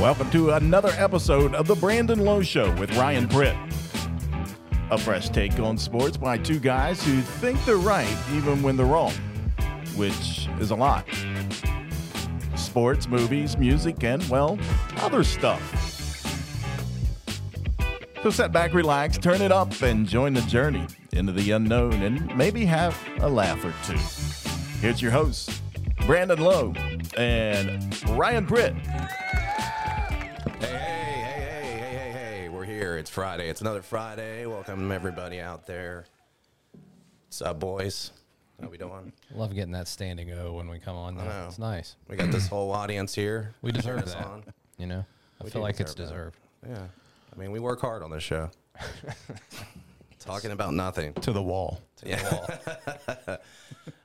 Welcome to another episode of The Brandon Lowe Show with Ryan Pritt. A fresh take on sports by two guys who think they're right even when they're wrong, which is a lot. Sports, movies, music, and, well, other stuff. So sit back, relax, turn it up, and join the journey into the unknown and maybe have a laugh or two. Here's your hosts, Brandon Lowe and Ryan Pritt. It's Friday. It's another Friday. Welcome everybody out there. What's up, boys? How we doing? Love getting that standing O when we come on. Though. know. It's nice. We got this whole audience here. We deserve Cheering us that. on. You know, I We feel do like it's deserve that. deserved. Yeah. I mean, we work hard on this show. Talking about nothing. To the wall. Yeah.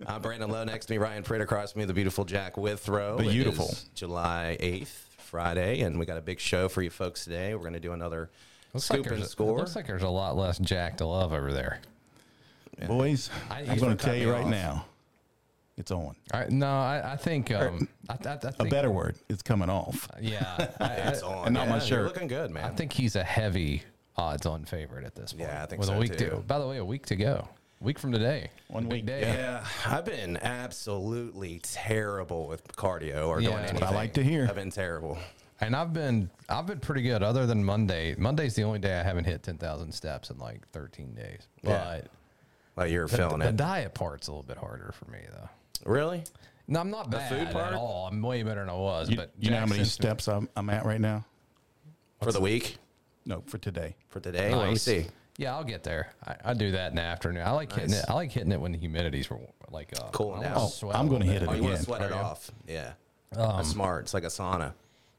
I'm Brandon Lowe. Next to me, Ryan Pritt. Across from me, the beautiful Jack Withrow. It Beautiful. is July 8th, Friday, and we got a big show for you folks today. We're going to do another Looks scoop like and there's, score. Looks like there's a lot less Jack to love over there. Boys, I- I'm going gonna tell you right off. now, it's on. I, no, I, I think um, I, I, I A think, a better word, it's coming off. Yeah, I, it's on. and not my shirt. You're looking good, man. I think he's a heavy odds-on favorite at this point. Yeah, I think with so, a week too. to. By the way, a week to go. Week from today. One Big week, day. Yeah, I've been absolutely terrible with cardio or Yeah. doing That's anything. what I like to hear. I've been terrible. And I've been I've been pretty good other than Monday. Monday's the only day I haven't hit 10,000 steps in like 13 days. Yeah. But Like you're the, feeling the it. The diet part's a little bit harder for me though. Really? No, I'm not bad food part? at all. I'm way better than I was. You, but you know how many steps I'm, I'm at right now? For the week? No, for today. For today? Let me see. Yeah, I'll get there. I, I do that in the afternoon. I like hitting it. I like hitting it when the humidity's like uh, Cooling Now. Oh, I'm gonna hit it Oh, you want again. to sweat it off? Yeah. Um, That's smart. It's like a sauna.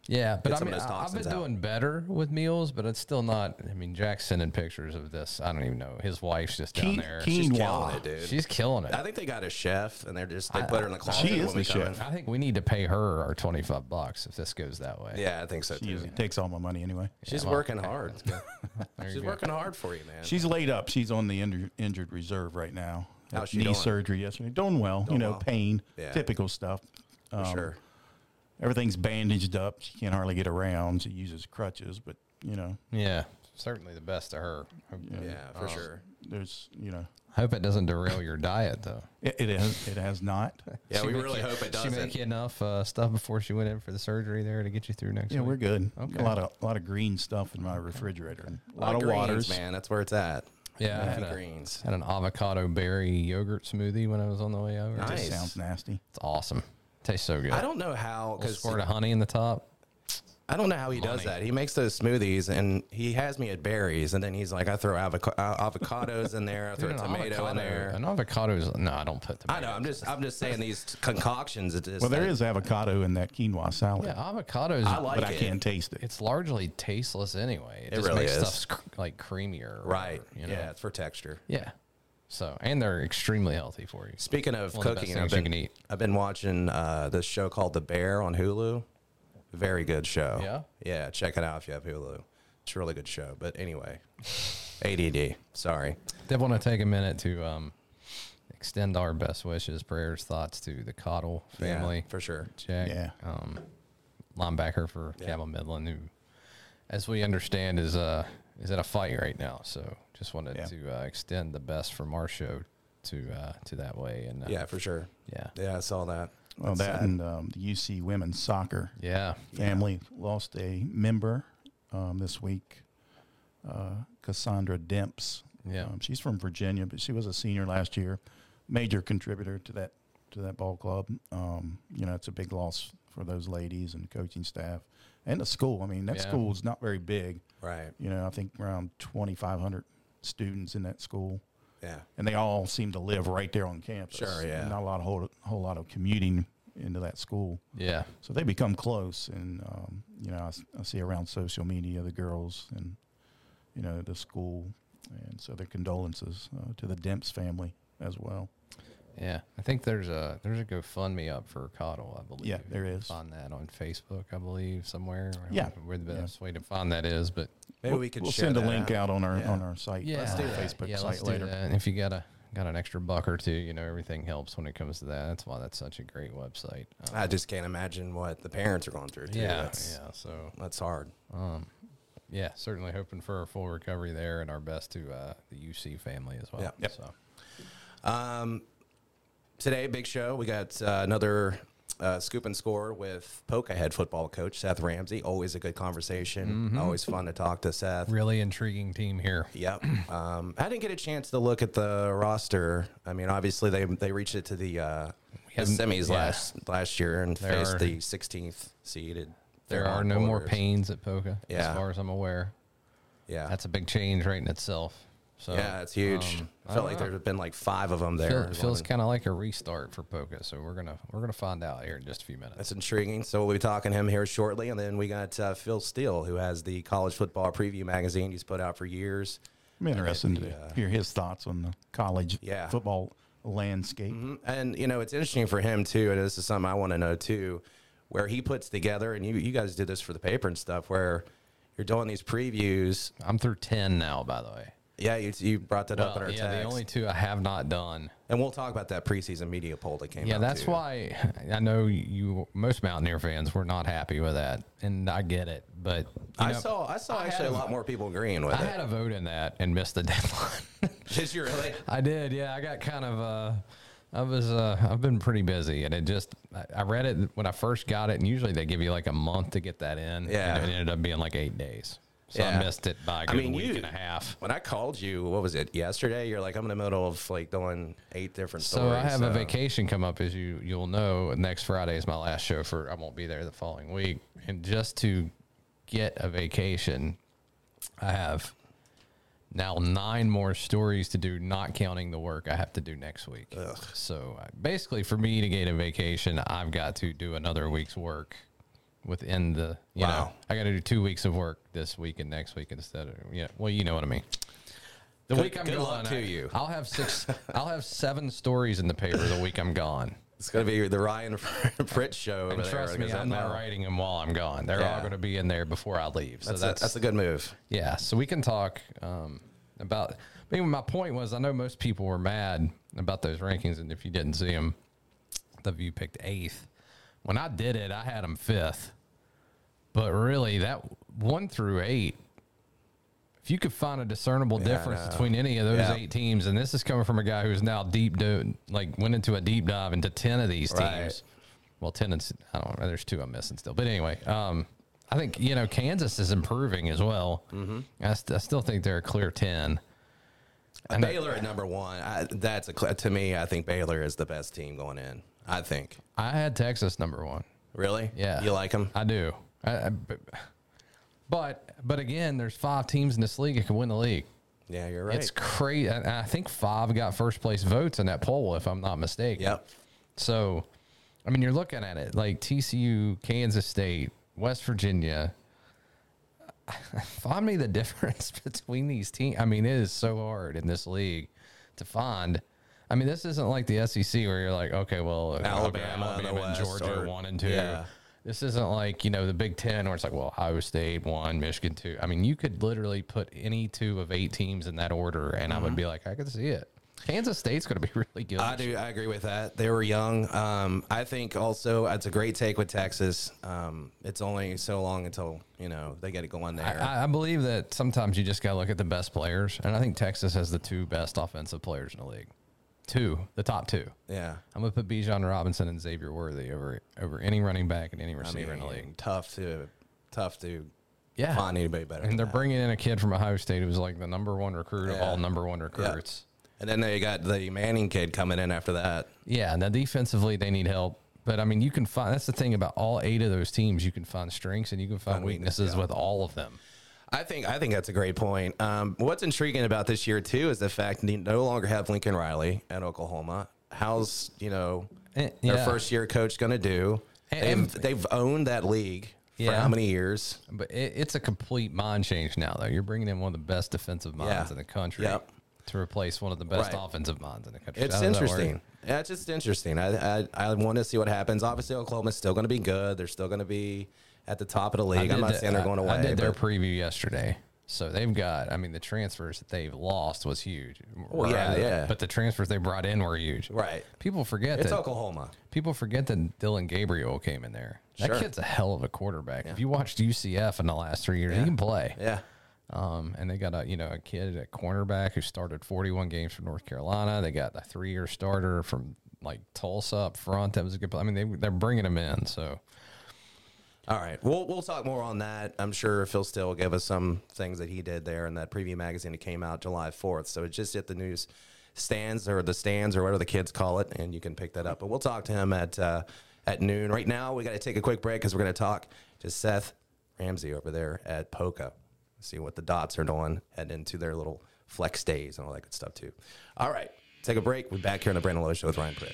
Yeah, but I some mean, of those I- I've been out. doing better with meals, but it's still not. I mean, Jack's sending pictures of this. I don't even know. His wife's just down Keen- there. keen- She's Quinoa. killing it, dude. She's killing it. I think they got a chef, and they're just they I- put her in the closet. She is when we the come chef. I think we need to pay her our 25 bucks if this goes that way. Yeah, I think so She too. usually takes all my money anyway. She's well, working hard. She's working hard for you, man. She's laid up. She's on the injured, injured reserve right now. How's she knee doing? surgery yesterday. Doing well. Doing you know, well. pain, Yeah. typical stuff. for Um, sure. Everything's bandaged up. She can't hardly get around. She uses crutches, but you know, Yeah, certainly the best to her. Hope, Yeah, for sure. there's you know, I hope it doesn't derail your diet though. it, it has it has not. Yeah, She we really you- hope it doesn't. make you enough uh, stuff before she went in for the surgery there to get you through next Yeah, week. we're good. Okay. A lot of a lot of green stuff in my refrigerator. and A lot, of greens, waters. man. That's where it's at. Yeah, I had a, greens. had an avocado berry yogurt smoothie when I was on the way over. It Nice. just sounds nasty. It's awesome. Tastes so good. I don't know how because squirt of honey in the top. I don't know how he does Money. that. He makes those smoothies and he has me at berries, and then he's like, I throw avoca- uh, avocados in there, I throw Dude, a an tomato in there. An avocado is no, I don't put them. I know. I'm just I'm just saying these concoctions. It just Well, there is avocado in that quinoa salad, Yeah, avocados. I like but I it. can't taste it. It's largely tasteless anyway. It, It just really makes is. stuff cr- like creamier. or right. whatever, You know? Yeah, it's for texture. Yeah. So and they're extremely healthy for you. Speaking of One of cooking, I've things you been can eat. I've been watching uh, this show called The Bear on Hulu. Very good show. Yeah? Yeah, check it out if you have Hulu. It's a really good show. But anyway, ADD. Sorry. Did want to take a minute to um, extend our best wishes, prayers, thoughts to the Cottle Yeah, family. for sure. Jack, Yeah. um, linebacker for Yeah. Cabell Midland, who, as we understand, is uh is at a fight right now. So just wanted Yeah. to uh, extend the best from our show to uh, to that way. And uh, Yeah, for sure. yeah, Yeah, I saw that. Well, That's that sad. and um, the UC women's soccer yeah, family lost a member um, this week, uh, Cassandra Demps. Yeah. Um, she's from Virginia, but she was a senior last year, major contributor to that to that ball club. Um, you know, it's a big loss for those ladies and coaching staff and the school. I mean, that Yeah. school is not very big. Right. You know, I think around 2,500 students in that school, Yeah. and they all seem to live right there on campus. Sure, yeah. Not a lot of whole, whole lot of commuting into that school. yeah, So they become close, and um, you know, I see around social media the girls and you know the school, and so their condolences uh, to the Demps family as well. Yeah. I think there's a there's a GoFundMe up for Cottle, I believe. Yeah, there You can is. Find that on Facebook, I believe, somewhere. I Yeah. where the Yeah. best way to find that is, but Maybe we'll, we could we'll share send a link out on our Yeah. on our site, yeah, do. Facebook yeah, site let's do later. that. And if you got a got an extra buck or two. You know, everything helps when it comes to that. That's why that's such a great website. Um, I just can't imagine what the parents are going through. Too. yeah, that's, yeah. So that's hard. Um, yeah, certainly hoping for a full recovery there, and our best to uh, the UC family as well. Yeah. Yep. So Um, today, big show. We got uh, another uh, scoop and score with Poca head football coach Seth Ramsey. Always a good conversation. Always fun to talk to Seth. really intriguing team here. Yep. Um, I didn't get a chance to look at the roster. I mean, obviously they they reached it to the, uh, the semis yeah. last last year and There faced are- the 16th seeded. There are no more Paynes at Poca, Yeah. as far as I'm aware. Yeah. That's a big change right in itself. So yeah, it's huge. um, I felt like there have been like five of them there. Feel, There's feels kind of like a restart for Poca. So we're gonna we're gonna find out here in just a few minutes. That's intriguing. So we'll be talking to him here shortly, and then we got uh, Phil Steele, who has the college football preview magazine he's put out for years. I'm interested to uh, hear his thoughts on the college Yeah. football landscape. And you know, it's interesting for him too, and this is something I want to know too, where he puts together, and you you guys did this for the paper and stuff, where you're doing these previews. I'm through ten now, by the way. Yeah, you, you brought that up in our yeah, the only two I have not done. and we'll talk about that preseason media poll that came out. Yeah, out. that's too. why I know you. Most Mountaineer fans were not happy with that, and I get it. But I know, saw I saw I actually a lot more people agreeing with I it. had a vote in that and missed the deadline. Did you really? I did, yeah. I got kind of, uh, I was, uh, I've been pretty busy, and it just, I, I read it when I first got it, and usually they give you like a month to get that in. Yeah. and it ended up being like eight days, so Yeah. I missed it by a I mean, week you- and a half. When I called you, what was it yesterday? You're like, I'm in the middle of like doing eight different So stories. I have a vacation come up, as you you'll know. Next Friday is my last show for. I won't be there the following week, and just to get a vacation, I have now nine more stories to do, not counting the work I have to do next week. So uh, basically, for me to get a vacation, I've got to do another week's work within the. You know, Wow. I got to do two weeks of work this week and next week instead of yeah. Well, you know what I mean. The Good- week I'm good gone, luck to I- you. I'll have six. I'll have seven stories in the paper the week I'm gone. It's gonna be the Ryan Pritt show. And trust there, me, I'm not writing them while I'm gone. They're all going to be in there before I leave. So That's, that's a, that's a good move. yeah. So we can talk um, about. I mean, my point was, I know most people were mad about those rankings, and if you didn't see them, the View picked eighth. When I did it, I had them fifth. But really, that one through eight, if you could find a discernible I difference between any of those Yeah. eight teams, and this is coming from a guy who's now deep, do, like went into a deep dive into ten of these Right. teams. Well, ten and I don't know. There's two I'm missing still, but anyway, um, I think you know Kansas is improving as well. Mm-hmm. I, st- I still think they're a clear ten. And I- Baylor at number one. I, that's a to me. I think Baylor is the best team going in. I think. I had Texas number one. Really? Yeah, You like them? I do. I, I- but, but again, there's five teams in this league that can win the league. Yeah, you're right. It's crazy. I think five got first place votes in that poll, if I'm not mistaken. yep. So, I mean, you're looking at it like TCU, Kansas State, West Virginia. Find me the difference between these teams. I mean, it is so hard in this league to find. I mean, this isn't like the SEC where you're like, okay, well, Alabama in the and Georgia or- one and two. yeah. This isn't like you know the Big Ten where it's like, well, Ohio State one, Michigan two. I mean, you could literally put any two of eight teams in that order, and I would be like, I could see it. Kansas State's going to be really good. I do. I agree with that. They were young. Um, I think also it's a great take with Texas. Um, it's only so long until you know they get it going there. I, I believe that sometimes you just got to look at the best players, and I think Texas has the two best offensive players in the league. Two, the top two. yeah. I'm gonna put Bijan Robinson and Xavier Worthy over over any running back and any I receiver in the league. tough to tough to Yeah, find anybody better. and they're that. bringing in a kid from Ohio State who was like the number one recruit of all number one recruits. And then they got the Manning kid coming in after that. Yeah, now defensively they need help. But I mean, you can find that's the thing about all eight of those teams. You can find strengths and you can find Find weakness, weaknesses yeah. with all of them. I think I think that's a great point. Um, what's intriguing about this year too is the fact they no longer have Lincoln Riley at Oklahoma. How's you know Eh, their first year coach going to do? And- They've they've owned that league for Yeah. how many years? But it, it's a complete mind change now, though. You're bringing in one of the best defensive minds Yeah. in the country Yep. to replace one of the best Right. offensive minds in the country. It's interesting. Yeah, it's just interesting. I I, I want to see what happens. Obviously, Oklahoma's still going to be good. They're still going to be at the top of the league. I'm not the- saying they're going away. I did their but- preview yesterday. So they've got, I mean, the transfers that they've lost was huge. Yeah, Right? yeah. But the transfers they brought in were huge. Right. People forget It's that. Oklahoma. People forget that Dillon Gabriel came in there. That Sure. kid's a hell of a quarterback. If you watched UCF in the last three years, he can play. Yeah. Um, and they got a you know a kid at cornerback who started 41 games for North Carolina. They got a three year starter from like Tulsa up front. That was a good. play. I mean, they they're bringing him in. So All right. We'll we'll talk more on that. I'm sure Phil Steele will give us some things that he did there in that preview magazine that came out July 4th. So it just hit the news stands or the stands or whatever the kids call it, and you can pick that up. But we'll talk to him at uh, at noon. Right now, we got to take a quick break because we're going to talk to Seth Ramsey over there at Poca. See what the dots are doing head into their little flex days and all that good stuff too. All right. Take a break. We're back here on the Brandon Lowe Show with Ryan Pritt.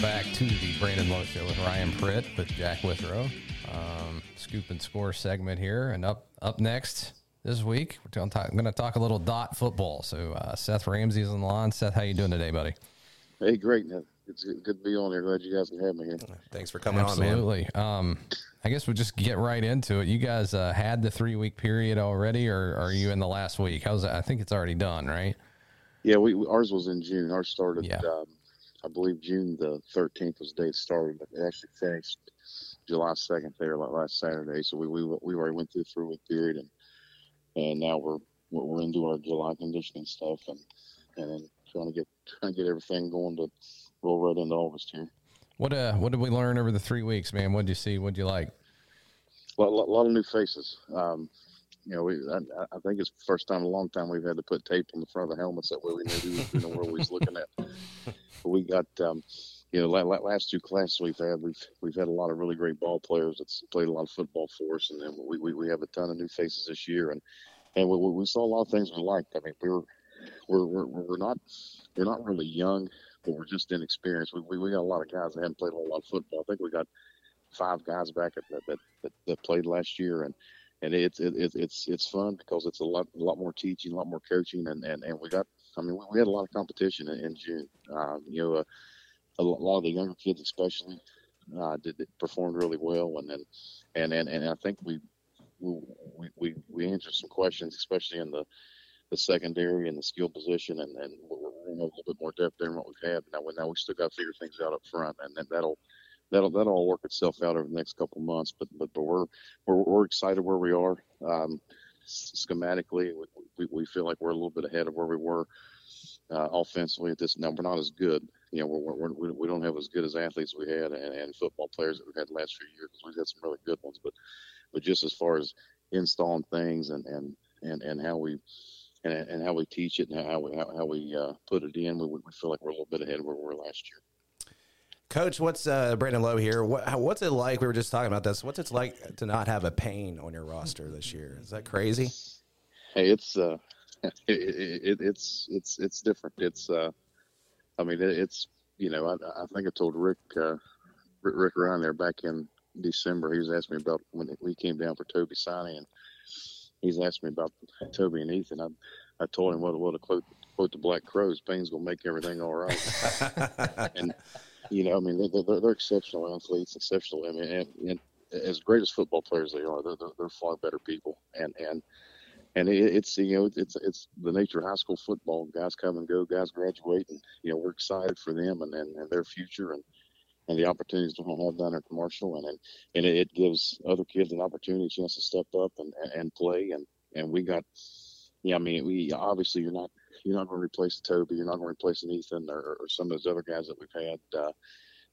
Back to the Brandon Lowe Show with Ryan Pritt with Jack Withrow. Um, scoop and score segment here, and up up next this week, we're going to talk, talk a little dot football. So uh, Seth Ramsey's on the line. Seth, how you doing today, buddy? Hey, great. man. It's good to be on here. Glad you guys can have me here. Thanks for coming on, man. Absolutely. Um, I guess we'll just get right into it. You guys uh, had the three week period already, or are you in the last week? How's that? I think it's already done, right? Yeah, we, we ours was in June. Ours started, Yeah. um, I believe June the 13th was the day it started, but it actually finished July 2nd there like last Saturday. So we we, we already went through the three week period, and and now we're we're into our July conditioning stuff, and and then trying to get trying to get everything going to roll right into August here. What uh, what did we learn over the three weeks, man? What did you see? What did you like? A lot, lot, lot of new faces. Um, you know, we, I, I think it's the first time in a long time we've had to put tape on the front of the helmets that way we knew, who- you know where we was looking at. But we got, um, you know, la- la- last two classes we've had, we've we've had a lot of really great ball players that's played a lot of football for us, and then we, we, we have a ton of new faces this year, and and we, we saw a lot of things we liked. I mean, we were we're we're, we're not we're not really young, but we're just inexperienced. We, we we got a lot of guys that haven't played a whole lot of football. I think we got five guys back at, that, that, that that played last year, and and it's it, it, it's it's fun because it's a lot a lot more teaching, a lot more coaching, and and, and we got. I mean, we, we had a lot of competition in, in June. Uh, you know, uh, a lot of the younger kids, especially, uh, did, performed really well, and then and and, and I think we we we we, we answered some questions, especially in the the secondary and the skill position, and and we're, we're a little bit more depth than what we've had. Now, we now we still got to figure things out up front, and then that'll that'll that'll all work itself out over the next couple months. But but but we're we're, we're excited where we are. Um, schematically, we, we, feel like we're a little bit ahead of where we were uh, offensively at this. Now we're not as good. You know, we're, we're, we we don't have as good as athletes we had and, and football players that we've had the last few years. We've had some really good ones, but but just as far as installing things and and and, and how we and, and how we teach it and how we how, how we uh, put it in, we, we feel like we're a little bit ahead of where we were last year. Coach, what's uh, Brandon Lowe here? What, what's it like? We were just talking about this. What's it like to not have a Payne on your roster this year? Is that crazy? Hey, it's uh, it, it, it, it's it's it's different. It's uh, I mean, it, it's you know, I, I think I told Rick uh, Rick, Rick Ryan there back in December. He was asking me about when we came down for Toby signing, and he's asked me about Toby and Ethan. I I told him what what to quote quote the Black Crowes. Pain's gonna make everything all right. and you know, I mean, they're, they're, exceptional athletes, exceptional. I mean, and, and as great as football players they are, they're, they're, they're far better people. And and and it, it's you know it's it's the nature of high school football. Guys come and go, guys graduate, and you know we're excited for them and, and, and their future and and the opportunities they're going to have down at commercial and and, it gives other kids an opportunity, a chance to step up and and play. And and we got, yeah, I mean, we obviously you're not you're not going to replace Toby, you're not going to replace an Ethan or, or some of those other guys that we've had. Uh,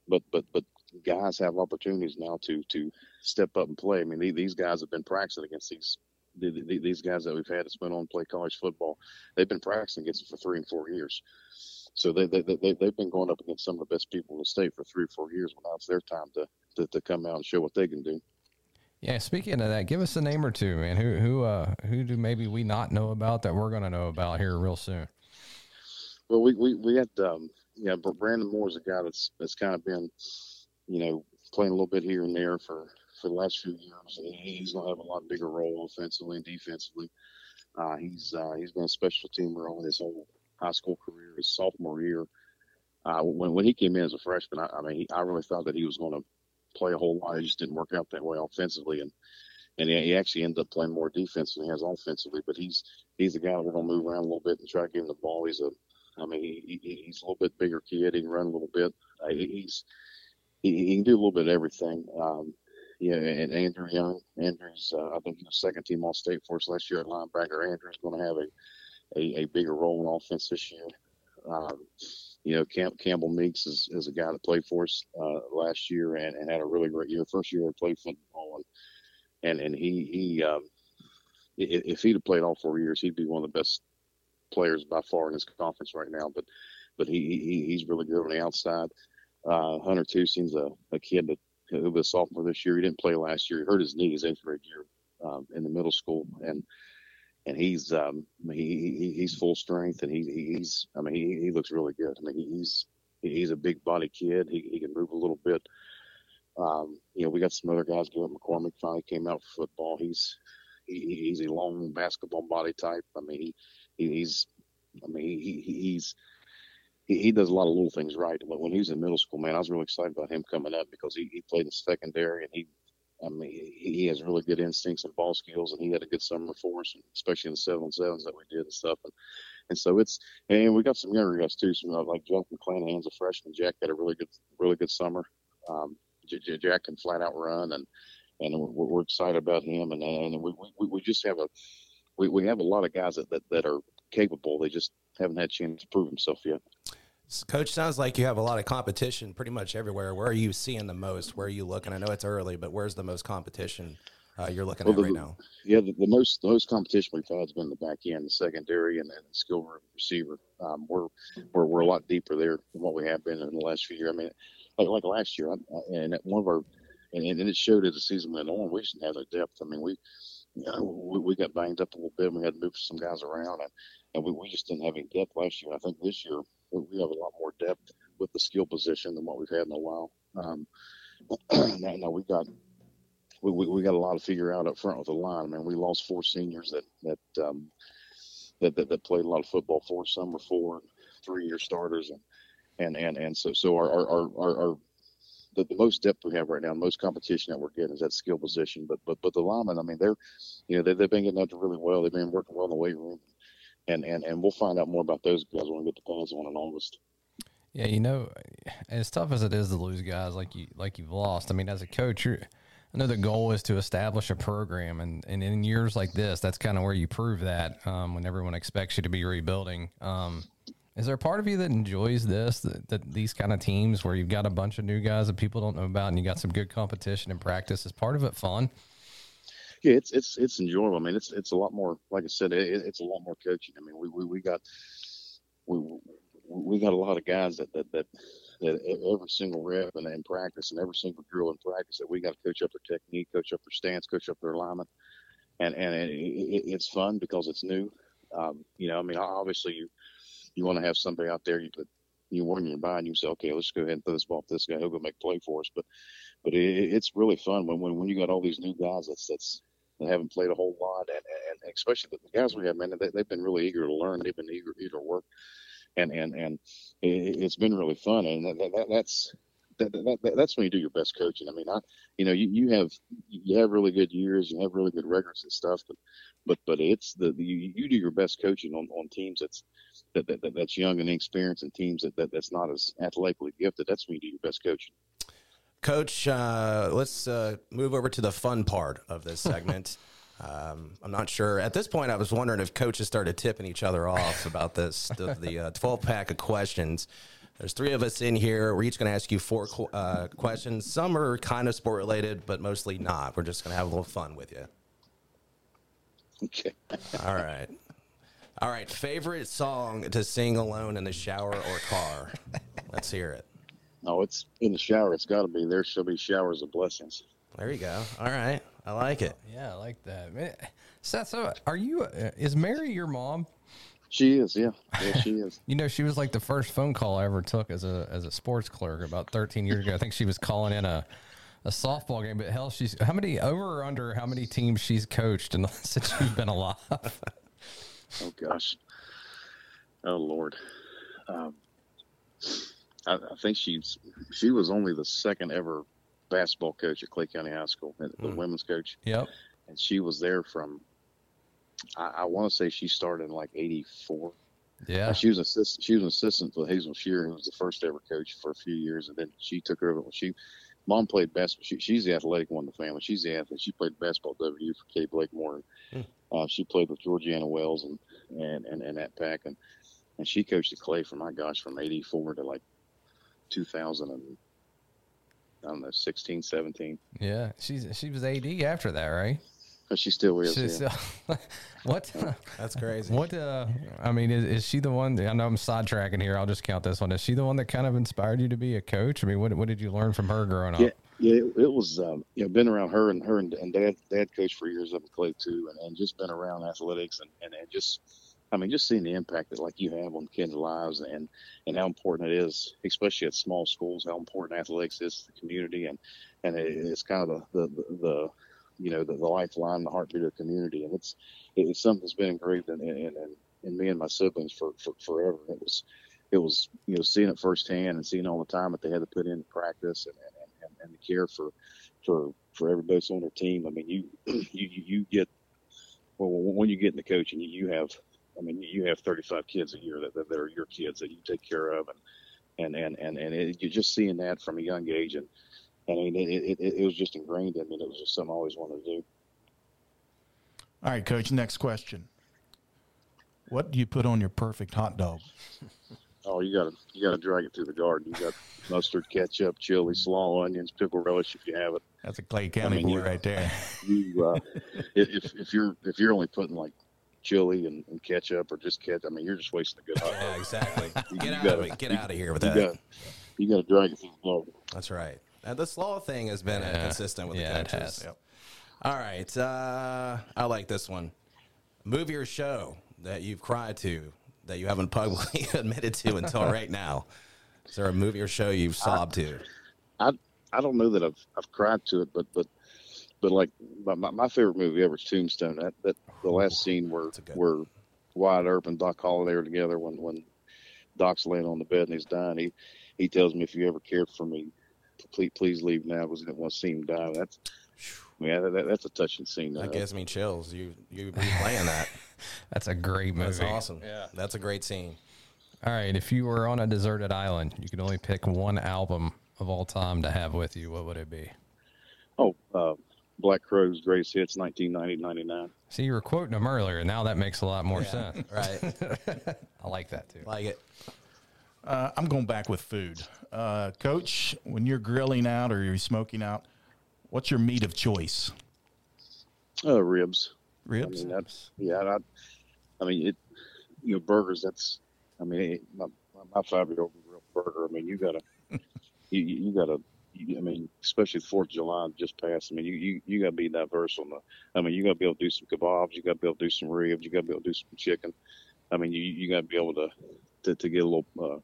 but but but guys have opportunities now to to step up and play. I mean, the- these guys have been practicing against these the- the- these guys that we've had that's been on play college football. They've been practicing against them for three and four years. So they they, they they've been going up against some of the best people in the state for three or four years. Well, now it's their time to, to to come out and show what they can do. Yeah, speaking of that, give us a name or two, man. Who who uh who do maybe we not know about that we're gonna know about here real soon? Well, we we we had um, yeah, but Brandon Moore's a guy that's that's kind of been, you know, playing a little bit here and there for for the last few years. And he's gonna have a lot bigger role offensively and defensively. Uh, he's uh, he's been a special teamer on his whole high school career, his sophomore year. Uh, when when he came in as a freshman, I, I mean, he, I really thought that he was going to play a whole lot. It just didn't work out that way offensively, and and he actually ended up playing more defense than he has offensively. But he's he's a guy that we're to move around a little bit and try to give him the ball. He's a I mean, he, he, he's a little bit bigger kid. He can run a little bit. Uh, he's he, he, can do a little bit of everything. Um, yeah, and Andrew Young, Andrew's uh, I think he was second team All State for us last year at linebacker. Andrew's going to have a, a, a bigger role in offense this year. Um, you know, Camp, Campbell Meeks is, is a guy that played for us uh, last year and, and had a really great year. First year he played football, and and, and he he um, if he'd have played all four years, he'd be one of the best players by far in his conference right now. But but he, he he's really good on the outside. Uh, Hunter Toussaint's a, a kid that who was a sophomore this year. He didn't play last year. He hurt his knee his grade year um, in the middle school, and and he's um, he, he he's full strength, and he he's I mean he, he looks really good. I mean he's he's a big body kid. He he can move a little bit. Um, you know, we got some other guys. Garrett McCormick finally came out for football. He's he, he's a long basketball body type. I mean, he he's, I mean, he, he's, he, he does a lot of little things right. But when he was in middle school, man, I was really excited about him coming up because he, he played in secondary and he, I mean, he, has really good instincts and ball skills, and he had a good summer for us, especially in the seven sevens that we did and stuff. And and so it's and we got some younger guys too. Some uh, like Jack McClanahan's a freshman. Jack had a really good, really good summer. Um, Jack can flat out run, and and we're, we're excited about him. And and we, we we just have a we, we have a lot of guys that, that, that are capable. They just haven't had a chance to prove themselves yet. Coach, sounds like you have a lot of competition pretty much everywhere. Where are you seeing the most? Where are you looking? I know it's early, but where's the most competition uh, you're looking well, at the, right now? Yeah, the, the, most the most competition we've had has been the back end, the secondary, and then the skill receiver. Um, we're, we're we're a lot deeper there than what we have been in the last few years. I mean, like like last year, I, and one of our and, and it showed as the season went on, we didn't have no depth. I mean, we you know, we, we got banged up a little bit. And we had to move some guys around, and, and we, we just didn't have any depth last year. I think this year we have a lot more depth with the skill position than what we've had in a while. Um, now, we got we, we, we got a lot to figure out up front with the line. I mean, we lost four seniors that that um, that, that, that played a lot of football for us. Some were four, three year starters, and and and and so so our our our, our the, the most depth we have right now, the most competition that we're getting is that skill position. But but but the linemen, I mean, they're you know they, they've been getting to really well. They've been working well in the weight room, and and and we'll find out more about those guys when we get the pads on in August. Yeah, you know, as tough as it is to lose guys like you like you've lost. I mean, as a coach, I know the goal is to establish a program, and, and in years like this, that's kind of where you prove that um, when everyone expects you to be rebuilding. Um, is there a part of you that enjoys this, that, that, these kind of teams where you've got a bunch of new guys that people don't know about, and you got some good competition and practice? Is part of it fun? Yeah, it's it's it's enjoyable. I mean, it's it's a lot more. Like I said, it, it's a lot more coaching. I mean, we we, we got we we got a lot of guys that that that, that every single rep and in practice and every single drill in practice that we got to coach up their technique, coach up their stance, coach up their alignment, and and it, it, it's fun because it's new. Um, you know, I mean, obviously you you want to have somebody out there you put you warn your mind. You say, okay, let's go ahead and throw this ball to this guy. He'll go make play for us. But but it, it's really fun when, when when you got all these new guys that's that's that haven't played a whole lot, and, and especially the guys we have, man, they, they've been really eager to learn. They've been eager, eager to work, and and and it, has been really fun. And that, that, that's that, that, that's when you do your best coaching. I mean, I, you know, you, you have you have really good years, you have really good records and stuff, but but but it's the, the you, you do your best coaching on, on teams that's that, that, that's young and inexperienced and teams that, that that's not as athletically gifted. That's when you do your best coaching. Coach, uh, let's uh, move over to the fun part of this segment. Um, I'm not sure. At this point, I was wondering if coaches started tipping each other off about this, the, the uh, 12 pack of questions. There's three of us in here. We're each going to ask you four uh, questions. Some are kind of sport related, but mostly not. We're just going to have a little fun with you. Okay. All right. All right. Favorite song to sing alone in the shower or car? Let's hear it. Oh, it's in the shower. It's got to be. There shall be showers of blessings. There you go. All right. I like it. Yeah, I like that. Man, Seth, so are you? Uh, is Mary your mom? She is, yeah, yeah, she is. You know, she was like the first phone call I ever took as a as a sports clerk about 13 years ago. I think she was calling in a a softball game. But hell, she's how many over or under how many teams she's coached and since she's been alive. Oh gosh. Oh Lord. Um, I, I think she's she was only the second ever basketball coach at Clay County High School, the Hmm. women's coach, yep. and she was there from. I, I want to say she started in like '84. Yeah. She was assistant. She was an assistant for Hazel Shear, who was the first ever coach for a few years, and then she took over she. Mom played basketball. She, she's the athletic one in the family. She's the athlete. She played basketball at W for Kay Blakemore. Uh, she played with Georgeann Wells and and and, and that pack, and and she coached at Clay for my gosh from '84 to like 2000 and I don't know 16, 17. Yeah. She's she was AD after that, right? But she still is. She's, yeah. uh, what? That's crazy. What? Uh, I mean, is, is she the one? I know I'm sidetracking here. I'll just count this one. Is she the one that kind of inspired you to be a coach? I mean, what what did you learn from her growing up? Yeah, yeah, it, it was. Um, you know, been around her and her and, and dad. Dad coached for years up in Clay too, and, and just been around athletics and, and and just, I mean, just seeing the impact that like you have on kids' lives and and how important it is, especially at small schools, how important athletics is to the community and and it, it's kind of the the, the, you know the, the lifeline, the heartbeat of the community, and it's it's something that's been engraved in in, in, in me and my siblings for, for forever. It was it was you know seeing it firsthand and seeing all the time that they had to put in practice and and, and, and the care for for for everybody on their team. I mean, you you you get well when you get in the coaching, you have I mean you have 35 kids a year that, that, that are your kids that you take care of and and and and, and it, you're just seeing that from a young age and. I mean, it, it, it, it was just ingrained in me. It was just something I always wanted to do. All right, coach, next question. What do you put on your perfect hot dog? Oh, you gotta you gotta drag it through the garden. You got mustard, ketchup, chili, slaw, onions, pickle relish if you have it. That's a Clay County mean, boy you- right there. You uh, if if you're if you're only putting like chili and, and ketchup or just ketchup, I mean, you're just wasting a good hot Yeah, exactly. You Get out gotta- of it. Get out of here with You that. got you gotta drag it through the garden. That's right. Uh, the slaw thing has been uh, Yeah. consistent with Yeah, the it coaches. has. Yep. All right. Uh, I like this one. Movie or show that you've cried to that you haven't publicly admitted to until right now. Is there a movie or show you've sobbed to? I I don't know that I've I've cried to it, but but but like my, my, my favorite movie ever is Tombstone. That that the last scene where a good where Wyatt Earp and Doc Holliday are together when when Doc's laying on the bed and he's dying. He he tells me if you ever cared for me, please please leave now because I didn't want to see him die. That's yeah, that, that, that's a touching scene. That gives me chills. You you replaying that? That's a great movie. That's awesome. Yeah, that's a great scene. All right, if you were on a deserted island, you could only pick one album of all time to have with you. What would it be? oh, uh, Black Crowes Greatest Hits 1990-99. See, you were quoting them earlier. And now that makes a lot more sense. Right. I like that too. like it. Uh, I'm going back with food. Uh, coach, when you're grilling out or you're smoking out, what's your meat of choice? Uh, ribs. I Ribs? mean, that's yeah. I, I mean, it. You know, burgers. That's. I mean, it, my, my five year old grill burger. I mean, you gotta. you you you gotta. You, I mean, especially the Fourth of July just passed. I mean, you, you you gotta be diverse on the. I mean, you gotta be able to do some kebabs. You gotta be able to do some ribs. You gotta be able to do some chicken. I mean, you you gotta be able to to, to get a little uh,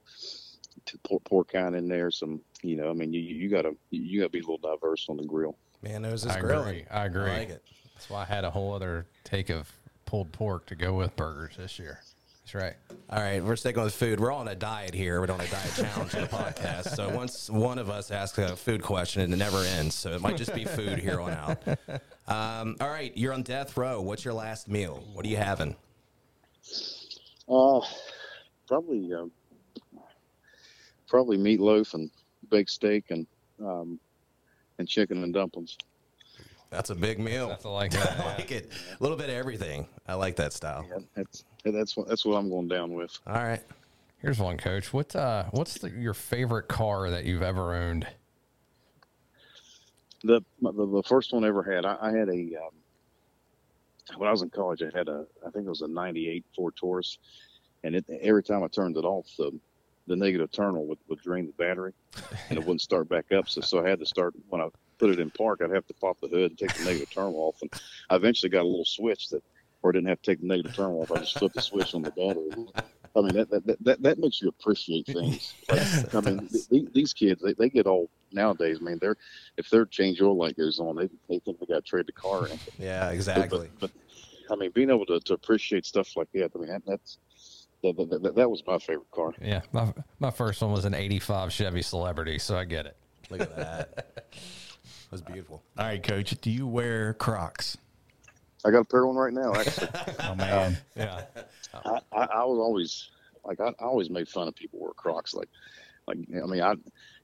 to pork, pork kind in there. Some, you know, I mean, you you gotta you gotta be a little diverse on the grill. Man knows his I grilling. agree. I agree. I like it. That's why I had a whole other take of pulled pork to go with burgers this year. That's right. All right, we're sticking with food. We're all on a diet here. We're on a diet challenge on the podcast. So once one of us asks a food question, it never ends. So it might just be food here on out. Um, all right, you're on death row. What's your last meal? What are you having? Uh, probably um, probably meatloaf and baked steak and um, and chicken and dumplings. That's a big meal. That's like that. I like it. A little bit of everything. I like that style. Yeah, that's that's what that's what I'm going down with. All right. Here's one, Coach. What uh, what's the, your favorite car that you've ever owned? The the, the first one I ever had, I, I had a um, when I was in college, I had a I think it was a '98 Ford Taurus, and it, every time I turned it off, the the negative terminal would, would drain the battery, and it wouldn't start back up. So so I had to start when I put it in park. I'd have to pop the hood and take the negative terminal off, and I eventually got a little switch that, or I didn't have to take the negative terminal off. I just flipped the switch on the battery. I mean that that, that, that makes you appreciate things. Like, I mean th- th- these kids they, they get all nowadays. I mean they're if their change oil light goes on, they they think they got to trade the car in. Yeah, exactly. But, but I mean, being able to, to appreciate stuff like that, I mean, that, that's that, that, that, that was my favorite car. Yeah, my my first one was an '85 Chevy Celebrity, so I get it. Look at that. That was beautiful. All right, coach. Do you wear Crocs? I got a pair of one right now. Actually, Oh man, Yeah, I, I, I was always like I, I always made fun of people who wear Crocs. Like, like I mean, I,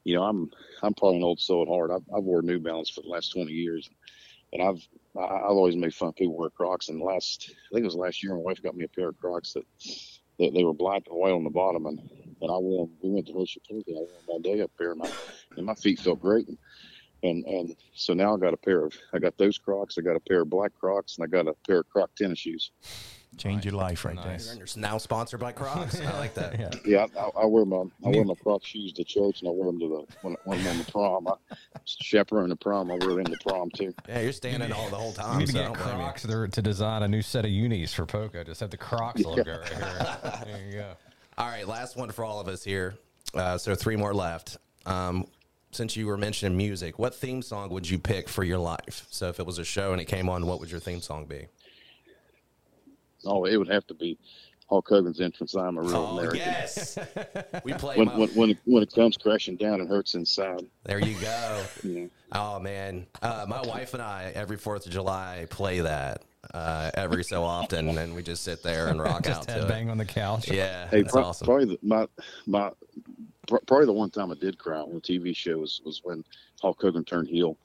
you know, I'm I'm probably an old soul at heart. I've, I've wore New Balance for the last twenty years, and I've I- I've always made fun of people who wear Crocs. And last I think it was last year, my wife got me a pair of Crocs that they, were black and white on the bottom, and and I wore. We went to Hershey Park, I wore them all day up there, and my and my feet felt great. And, and and so now I got a pair of I got those Crocs. I got a pair of black Crocs, and I got a pair of Croc tennis shoes. Change your life right Nice. You're now sponsored by Crocs. I like that. yeah. Yeah, I, I wear my I wear my Croc shoes to church, and I wear them to the when, when I'm on the prom. I chaperone the prom. I wear them to prom too. Yeah, you're standing all the whole You time. need to So I get don't blame you. Crocs there to design a new set of unis for Poca. Just have the Crocs logo right here. There you go. All right, last one for all of us here. Uh, so three more left. Um, since you were mentioning music, what theme song would you pick for your life? So if it was a show and it came on, what would your theme song be? Oh, it would have to be Hulk Hogan's entrance. I'm a real Oh American. yes, we play. When, my- when when it, when it comes crashing down, it hurts inside. there you go. You know. Oh man, uh, my wife and I every Fourth of July play that uh, every so often, and we just sit there and rock Just out to headbang it. on the couch. Yeah, Hey, that's pro- awesome. probably the, my my pr- probably the one time I did cry on a TV show was, was when Hulk Hogan turned heel.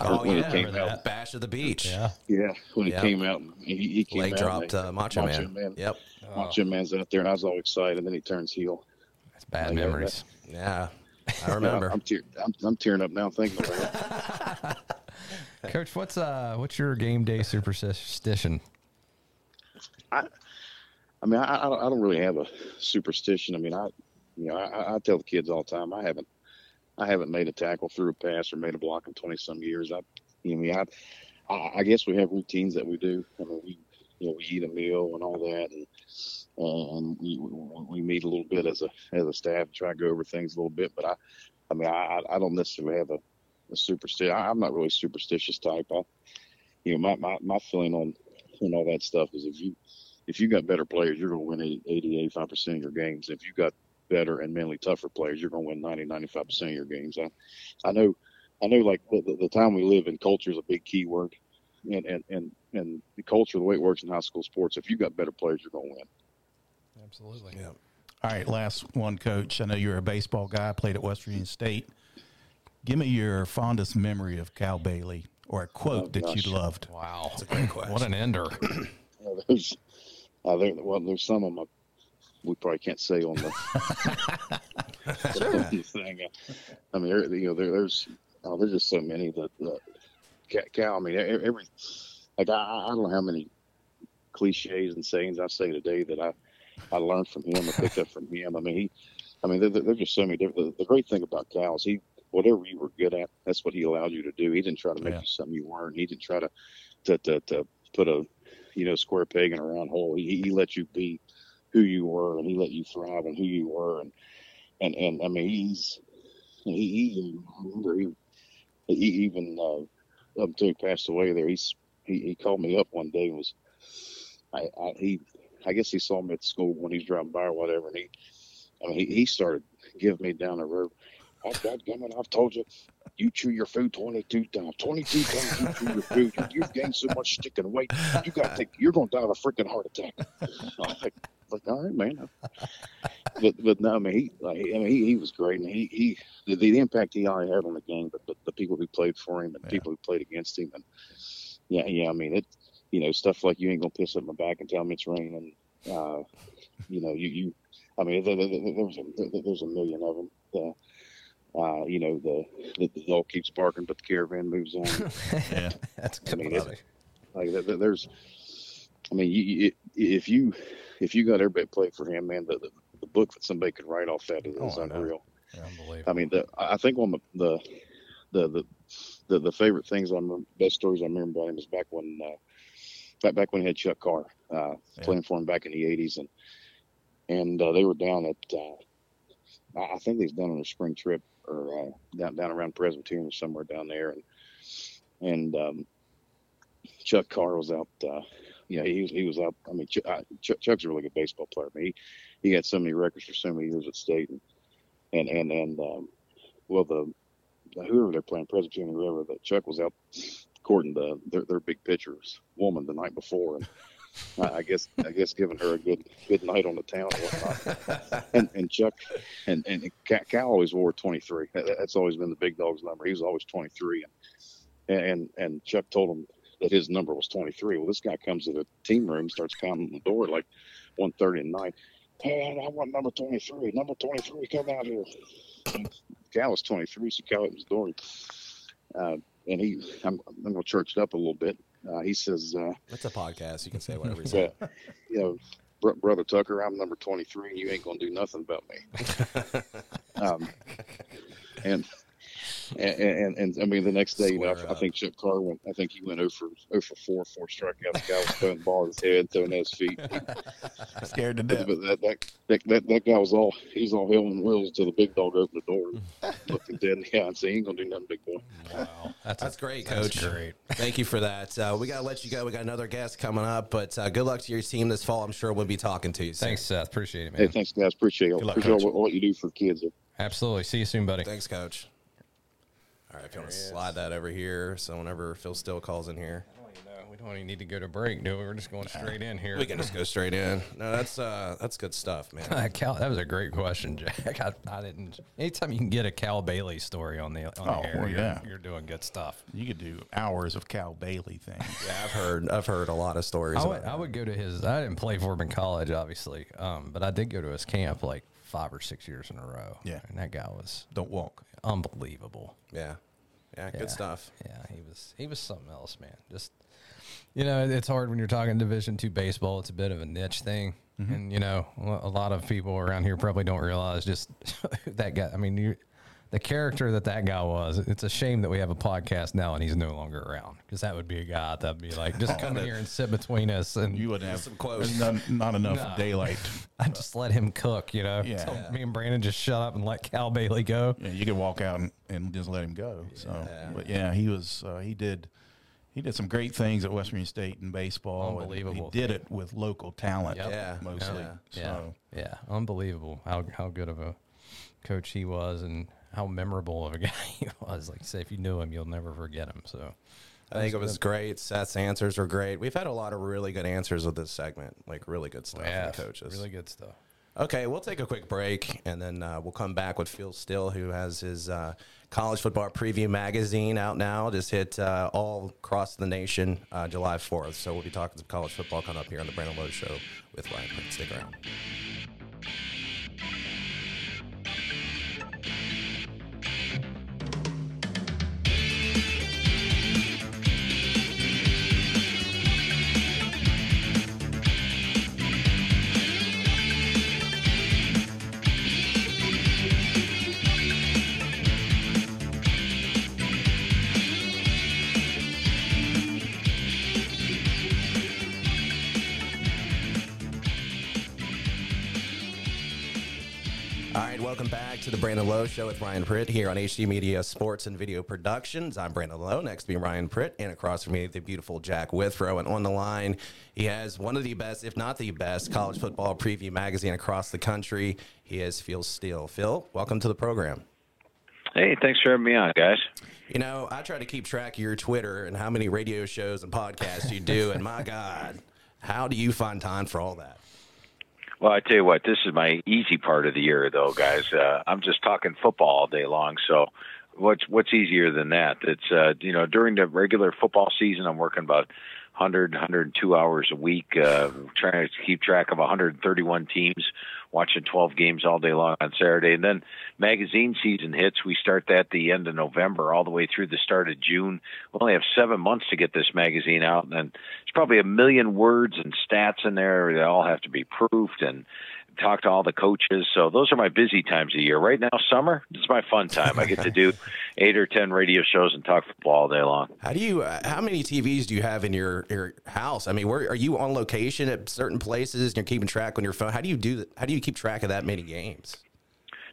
Oh when it yeah, came out. that Bash of the Beach. Yeah. Yeah, when Yeah. it came out, he, he came Leg out dropped and uh, Macho, Macho Man. Man. Yep. Macho Man's out there, and I was all excited. And then he turns heel. That's bad Yeah, memories. Yeah, I remember. I'm, tear, I'm, I'm tearing up now thinking about it. Coach, what's uh what's your game day superstition? I mean, I, I, don't, I don't really have a superstition. I mean, I, you know, I, I tell the kids all the time, I haven't, I haven't made a tackle through a pass or made a block in 20 some years. I, you know, I, I, I, guess we have routines that we do. I mean, we, you know, we eat a meal and all that, and and we, we meet a little bit as a as a staff, try to go over things a little bit. But I, I mean, I, I don't necessarily have a, a superstition. I'm not really superstitious type. I, you know, my, my, my feeling on on all that stuff is if you if you got better players, you're going to win 80, 80 85 percent of your games. If you got better and mentally tougher players, you're going to win 90, 95 percent of your games. I, I know, I know. Like the, the, the time we live in, culture is a big key word, and and and and the culture, the way it works in high school sports, if you got better players, you're going to win. Absolutely. Yeah. All right, last one, coach. I know you're a baseball guy, played at West Virginia State. Give me your fondest memory of Cal Bailey or a quote Oh, that you loved. Wow. That's a great question. What an ender. Uh, there's, uh, there, well, there's some of them we probably can't say on the, the thing. I mean, you know, there, there's oh, there's just so many that uh, Cal. I mean, every like I, I don't know how many cliches and sayings I say today that I I learned from him or picked up from him. I mean, he, I mean, there, there's just so many different. The, the great thing about Cal is he whatever you were good at, that's what he allowed you to do. He didn't try to make Yeah. you something you weren't. He didn't try to to to, to put a you know square peg in a round hole. He, he let you be who you were, and he let you thrive and who you were, and and and I mean he's he, he he, he even uh, up until he passed away there he's he, he called me up one day and was I, I he I guess he saw me at school when he's driving by or whatever and he I mean he, he started giving me down the road. Oh, God, I've told you, you chew your food 22 times. 22 times you chew your food. You, you've gained so much sticking weight. You got to take, you're going to die of a freaking heart attack. Like, like, all right, man. But, but no, I mean, he, like, I mean, he, he was great. And he, he, the, the impact he already had on the game, but, but the people who played for him and Yeah. people who played against him. And yeah, yeah, I mean, it, you know, stuff like you ain't going to piss up my back and tell me it's raining. Uh, you know, you, you, I mean, there, there, there, there's, a, there, there's a million of them. Uh, uh, you know, the, the the dog keeps barking, but the caravan moves on. Yeah. That's I good. mean, it- like there- there- there's, I mean, you, you, if you if you got everybody play for him, man, the, the the book that somebody could write off that is, Oh, is I unreal. Unbelievable. I mean, the, I think one of the the the the, the favorite things I remember, best stories I remember about him is back when uh, back back when he had Chuck Carr uh, Yeah. playing for him back in the '80s, and and uh, they were down at uh, I think they was down on a spring trip or uh, down down around Presbyterian or somewhere down there, and and um, Chuck Carr was out. Uh, yeah, he was he was out. I mean, Ch- uh, Ch- Chuck's a really good baseball player. I mean, he he had so many records for so many years at state, and and and, and um, well, the, the whoever they're playing, Presbyterian whoever, that Chuck was out courting the their, their big pitcher's woman the night before, and I, I guess I guess giving her a good good night on the town and whatnot. and and Chuck and and Cal, Cal always wore 23. That's always been the big dog's number. He was always 23, and and and Chuck told him that his number was 23. Well, this guy comes to the team room, starts pounding on the door like 1:30 at night. Hey, I want number 23. Number 23, come out here. Cal was 23, so Cal opens the door. Uh, and he, I'm, I'm going to church it up a little bit. Uh, he says, uh, It's a podcast. You can say whatever you say. you know, br- brother Tucker, I'm number 23, and you ain't going to do nothing about me. um, and, and, and, and I mean, the next day, you know, I, I think Chip Carr went, I think he went over for, 0 for 4, four strikeouts. The guy was throwing the ball at his head, throwing at his feet. Scared to But death. that, that, that, that, that guy was all, he was all hell and wheels until the big dog opened the door and looked him dead in the eye and said, he ain't going to do nothing, big boy. Wow, that's, That's great, that's Coach. great. Thank you for that. Uh, we got to let you go. We got another guest coming up, but uh, good luck to your team this fall. I'm sure we'll be talking to you. soon. Thanks, Seth. Appreciate it, man. Hey, thanks, guys. Appreciate it. Good luck, Appreciate Coach. all, all you do for kids. Absolutely. See you soon, buddy. Thanks, Coach. All right, if you want to slide that over here, so whenever Phil Steele calls in here, Well, we don't even need to go to break, do we? We're just going straight in here. we can just go straight in. No, that's uh, that's good stuff, man. Cal, that was a great question, Jack. I, I didn't. Anytime you can get a Cal Bailey story on the on Oh, the air, well, you're, yeah. you're doing good stuff. You could do hours of Cal Bailey things. Yeah, I've heard I've heard a lot of stories. I about would, I would go to his. I didn't play for him in college, obviously, um, but I did go to his camp like five or six years in a row. Yeah. and that guy was Don't walk. Unbelievable. Yeah, yeah, Yeah. good stuff. Yeah, he was he was something else, man. Just you know, it's hard when you're talking Division two baseball. It's a bit of a niche thing, mm-hmm. and you know, a lot of people around here probably don't realize just that guy. I mean, you, the character that that guy was. It's a shame that we have a podcast now and he's no longer around because that would be a guy that'd be like, just come here and sit between us and You wouldn't have Some quotes. None, not enough Nah. daylight. I just let him cook. You know, Yeah. Tell Yeah. me and Brandon just shut up and let Cal Bailey go. Yeah, you could walk out and, and just let him go. So, but yeah, he was uh, he did he did some great things at West Virginia State in baseball. and Unbelievable. He did it with local talent Yep. Yeah. mostly. Yeah. Yeah, So yeah, unbelievable how how good of a coach he was and how memorable of a guy he was. Like I say, if you knew him, you'll never forget him. So I think it was great. Seth's answers were great. We've had a lot of really good answers with this segment, like really good stuff yeah, from the coaches. really good stuff. Okay, we'll take a quick break and then uh, we'll come back with Phil Steele, who has his uh, college football preview magazine out now. Just hit uh, all across the nation uh, July 4th. So we'll be talking some college football coming up here on the Brandon Lowe Show with Ryan. Stick around. To the Brandon Lowe Show with Ryan Pritt here on HD Media Sports and Video Productions. I'm Brandon Lowe. Next to me, Ryan Pritt, and across from me, the beautiful Jack Withrow. And on the line, he has one of the best, if not the best, college football preview magazine across the country. He is Phil Steele. Phil, welcome to the program. Hey, thanks for having me on, guys. You know, I try to keep track of your Twitter and how many radio shows and podcasts you do, and my God, how do you find time for all that? Well, I tell you what, this is my easy part of the year, though, guys. Uh, I'm just talking football all day long, so what's what's easier than that? It's uh, you know during the regular football season, I'm working about 100, 102 hours a week, uh, trying to keep track of 131 teams, watching 12 games all day long on Saturday, and then magazine season hits. We start that the end of November, all the way through the start of June. We only have seven months to get this magazine out, and then there's probably a million words and stats in there that all have to be proofed and talk to all the coaches. So those are my busy times of year. Right now, summer, it's my fun time. I get to do eight or ten radio shows and talk football all day long. How do you? Uh, how many TVs do you have in your your house? I mean, where are you on location at certain places? And you're keeping track on your phone. How do you do? How do you keep track of that many games?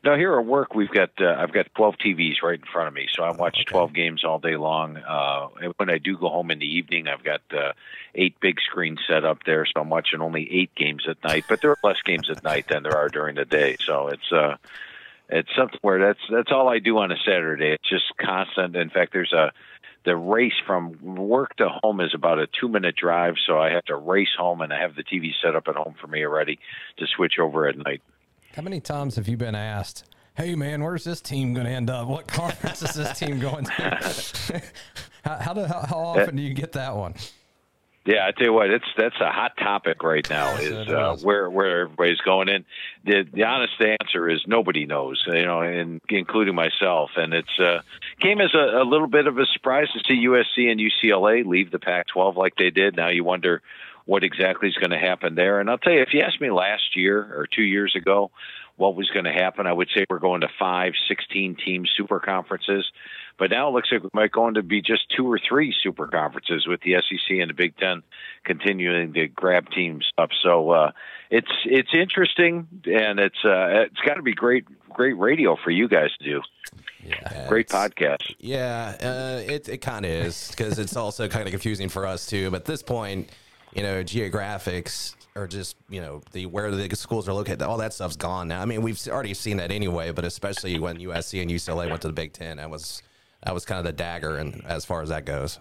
Now here at work, we've got uh, I've got 12 TVs right in front of me, so I watch okay. 12 games all day long. Uh, and when I do go home in the evening, I've got uh, eight big screens set up there, so I'm watching only eight games at night. But there are less games at night than there are during the day, so it's uh, it's something where that's that's all I do on a Saturday. It's just constant. In fact, there's a the race from work to home is about a two minute drive, so I have to race home, and I have the TV set up at home for me already to switch over at night. How many times have you been asked, "Hey, man, where's this team going to end up? What conference is this team going to?" how, how, do, how, how often do you get that one? Yeah, I tell you what, it's that's a hot topic right now. Is uh, where where everybody's going in. The the honest answer is nobody knows. You know, and including myself. And it's uh, came as a, a little bit of a surprise to see USC and UCLA leave the Pac-12 like they did. Now you wonder what exactly is going to happen there. And I'll tell you, if you asked me last year or two years ago what was going to happen, I would say we're going to five, 16 team super conferences. But now it looks like we might go into be just two or three super conferences with the SEC and the Big Ten continuing to grab teams up. So uh, it's it's interesting, and it's uh, it's got to be great great radio for you guys to do. Yeah, great podcast. Yeah, uh, it it kind of is because it's also kind of confusing for us too. But at this point, you know, geographics or just you know the where the schools are located, all that stuff's gone now. I mean, we've already seen that anyway, but especially when USC and UCLA went to the Big Ten, that was that was kind of the dagger, and as far as that goes.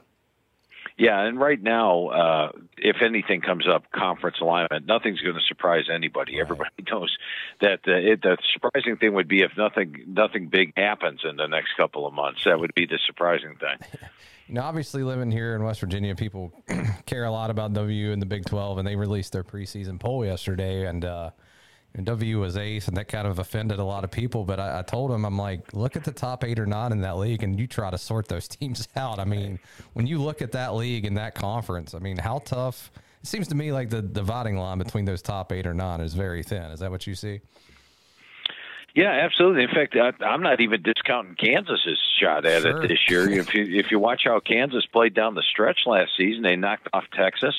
Yeah, and right now, uh, if anything comes up, conference alignment, nothing's going to surprise anybody. Right. Everybody knows that uh, it, the surprising thing would be if nothing nothing big happens in the next couple of months. That would be the surprising thing. Know, obviously, living here in West Virginia, people care a lot about W and the Big Twelve, and they released their preseason poll yesterday, and. Uh, W was eighth, and that kind of offended a lot of people. But I, I, told him, I'm like, look at the top eight or nine in that league, and you try to sort those teams out. I mean, when you look at that league and that conference, I mean, how tough? It seems to me like the dividing line between those top eight or nine is very thin. Is that what you see? Yeah, absolutely. In fact, I, am not even discounting Kansas's shot at sure. it this year. if you if you watch how Kansas played down the stretch last season, they knocked off Texas,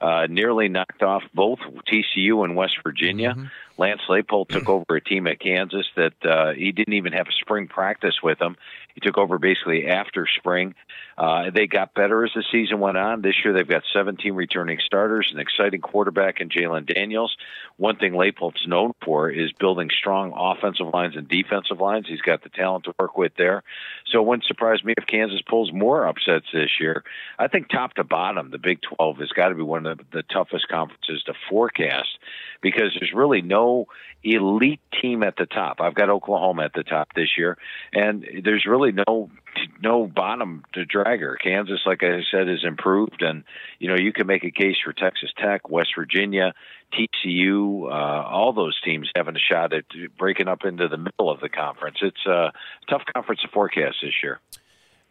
uh, nearly knocked off both TCU and West Virginia. Mm-hmm. Lance Leipold took over a team at Kansas that uh, he didn't even have a spring practice with them. He took over basically after spring. Uh, they got better as the season went on. This year they've got 17 returning starters, an exciting quarterback in Jalon Daniels. One thing Leipold's known for is building strong offensive lines and defensive lines. He's got the talent to work with there. So it wouldn't surprise me if Kansas pulls more upsets this year. I think top to bottom, the Big 12 has got to be one of the, the toughest conferences to forecast because there's really no elite team at the top. I've got Oklahoma at the top this year, and there's really no no bottom to dragger. Kansas, like I said, is improved, and you know you can make a case for Texas Tech, West Virginia, TCU, uh, all those teams having a shot at breaking up into the middle of the conference. It's a tough conference to forecast this year.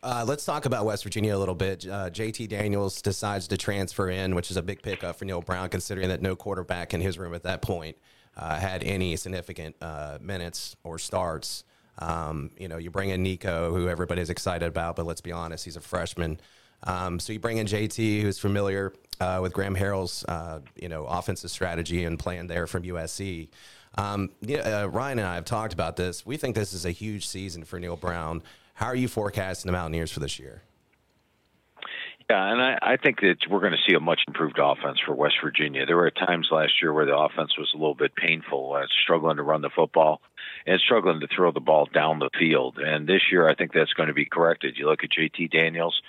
Uh, let's talk about West Virginia a little bit. Uh, JT Daniels decides to transfer in, which is a big pickup for Neal Brown, considering that no quarterback in his room at that point uh, had any significant uh, minutes or starts. Um, you know, you bring in Nico, who everybody's excited about, but let's be honest, he's a freshman. Um, so you bring in JT, who's familiar uh, with Graham Harrell's, uh, you know, offensive strategy and plan there from USC. Um, yeah, Ryan and I have talked about this. We think this is a huge season for Neal Brown. How are you forecasting the Mountaineers for this year? Yeah, and I, I think that we're going to see a much improved offense for West Virginia. There were times last year where the offense was a little bit painful, uh, struggling to run the football and struggling to throw the ball down the field. And this year, I think that's going to be corrected. You look at JT Daniels,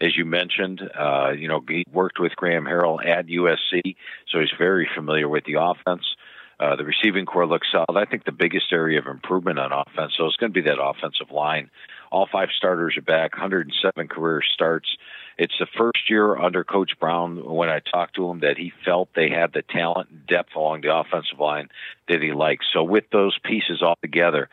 as you mentioned, uh, you know, he worked with Graham Harrell at USC, so he's very familiar with the offense. Uh, the receiving core looks solid. I think the biggest area of improvement on offense, so it's going to be that offensive line. All five starters are back, 107 career starts, It's the first year under Coach Brown when I talked to him that he felt they had the talent and depth along the offensive line that he likes. So with those pieces all together,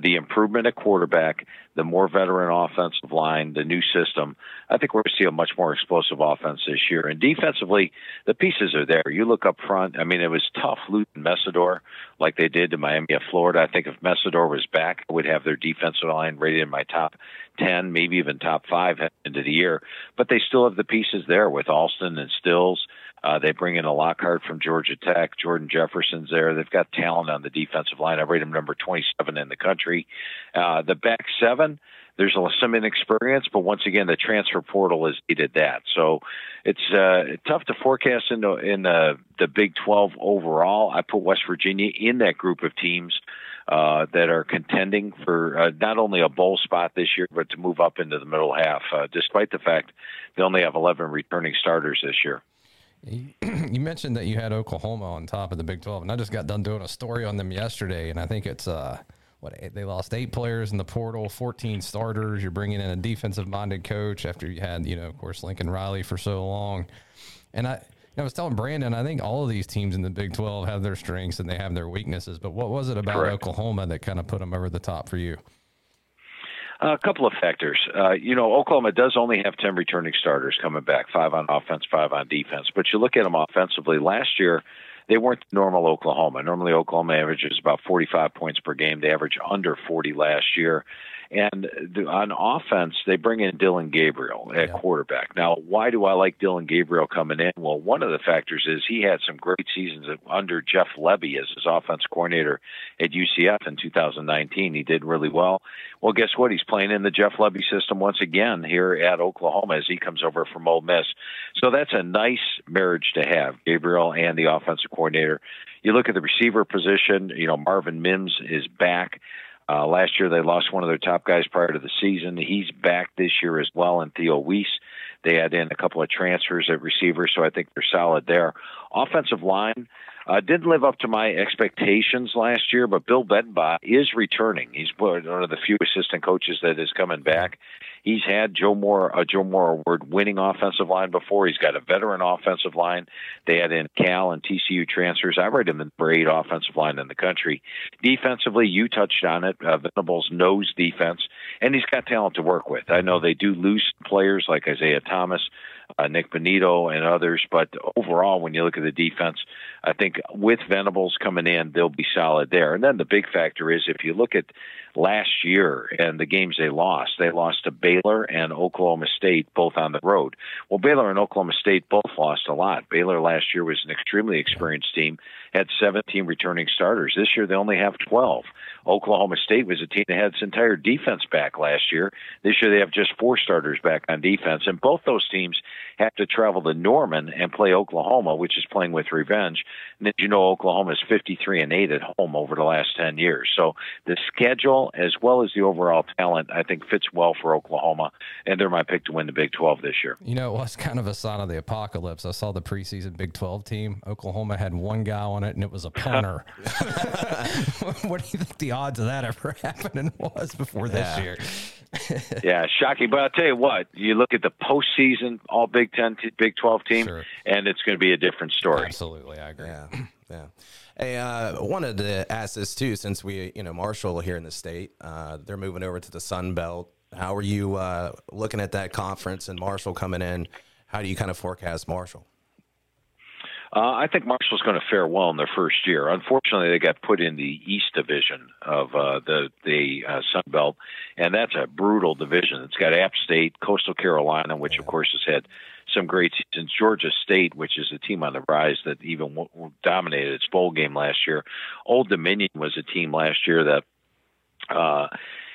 the improvement at quarterback, the more veteran offensive line, the new system, I think we're going to see a much more explosive offense this year. And defensively, the pieces are there. You look up front. I mean, it was tough losing Mesidor like they did to Miami of Florida. I think if Mesidor was back, I would have their defensive line rated in my top 10, maybe even top five into the year. But they still have the pieces there with Alston and Stills. Uh, they bring in a Lockhart from Georgia Tech. Jordan Jefferson's there. They've got talent on the defensive line. I rate him number 27 in the country. Uh, the back seven, there's some inexperience, but once again, the transfer portal has needed that. So it's uh, tough to forecast in the in the, the Big 12 overall. I put West Virginia in that group of teams uh, that are contending for uh, not only a bowl spot this year, but to move up into the middle half, uh, despite the fact they only have 11 returning starters this year. You mentioned that you had Oklahoma on top of the Big 12, and I just got done doing a story on them yesterday, and I think it's uh, what they lost eight players in the portal, 14 starters. You're bringing in a defensive minded coach after you had, you know, of course, Lincoln Riley for so long, and I. I was telling Brandon, I think all of these teams in the Big 12 have their strengths and they have their weaknesses. But what was it about Correct. Oklahoma that kind of put them over the top for you? A couple of factors. Uh, you know, Oklahoma does only have 10 returning starters coming back, five on offense, five on defense. But you look at them offensively, last year, they weren't normal Oklahoma. Normally, Oklahoma averages about 45 points per game. They averaged under 40 last year. And on offense, they bring in Dillon Gabriel at yeah. quarterback. Now, why do I like Dillon Gabriel coming in? Well, one of the factors is he had some great seasons under Jeff Lebby as his offense coordinator at UCF in 2019. He did really well. Well, guess what? He's playing in the Jeff Lebby system once again here at Oklahoma as he comes over from Ole Miss. So that's a nice marriage to have, Gabriel and the offensive coordinator. You look at the receiver position, you know, Marvin Mims is back. Uh, last year, they lost one of their top guys prior to the season. He's back this year as well, and Theo Wease. They had in a couple of transfers at receiver, so I think they're solid there. Offensive line uh, didn't live up to my expectations last year, but Bill Bedenbaugh is returning. He's one of the few assistant coaches that is coming back. He's had Joe Moore, a Joe Moore award-winning offensive line before. He's got a veteran offensive line. They had in Cal and TCU transfers. I rate him in the eight offensive line in the country. Defensively, you touched on it. Uh, Venables knows defense, and he's got talent to work with. I know they do lose players like Isaiah Thomas uh, Nik Bonitto and others. But overall, when you look at the defense, I think with Venables coming in, they'll be solid there. And then the big factor is if you look at last year and the games they lost, they lost to Baylor and Oklahoma State, both on the road. Well, Baylor and Oklahoma State both lost a lot. Baylor last year was an extremely experienced team, had 17 returning starters. This year they only have 12. Oklahoma State was a team that had its entire defense back last year. This year they have just four starters back on defense, and both those teams have to travel to Norman and play Oklahoma, which is playing with revenge. And as you know, Oklahoma is 53 and 8 at home over the last 10 years. So the schedule, as well as the overall talent, I think fits well for Oklahoma, and they're my pick to win the Big 12 this year. You know, it was kind of a sign of the apocalypse. I saw the preseason Big 12 team. Oklahoma had one guy on it, and it was a punter. what do you think the odds of that ever happening was before this yeah. year. yeah, shocking. But I'll tell you what, you look at the postseason, all Big Ten, Big Twelve team, sure. and it's going to be a different story. Absolutely, I agree. Yeah, yeah. Hey, uh, wanted to ask this too, since we, you know, Marshall here in the state, uh, they're moving over to the Sun Belt. How are you uh, looking at that conference and Marshall coming in? How do you kind of forecast Marshall? Uh, I think Marshall's going to fare well in their first year. Unfortunately, they got put in the East Division of uh, the the uh, Sun Belt, and that's a brutal division. It's got App State, Coastal Carolina, which of course has had some great seasons. Georgia State, which is a team on the rise that even dominated its bowl game last year. Old Dominion was a team last year that. Uh,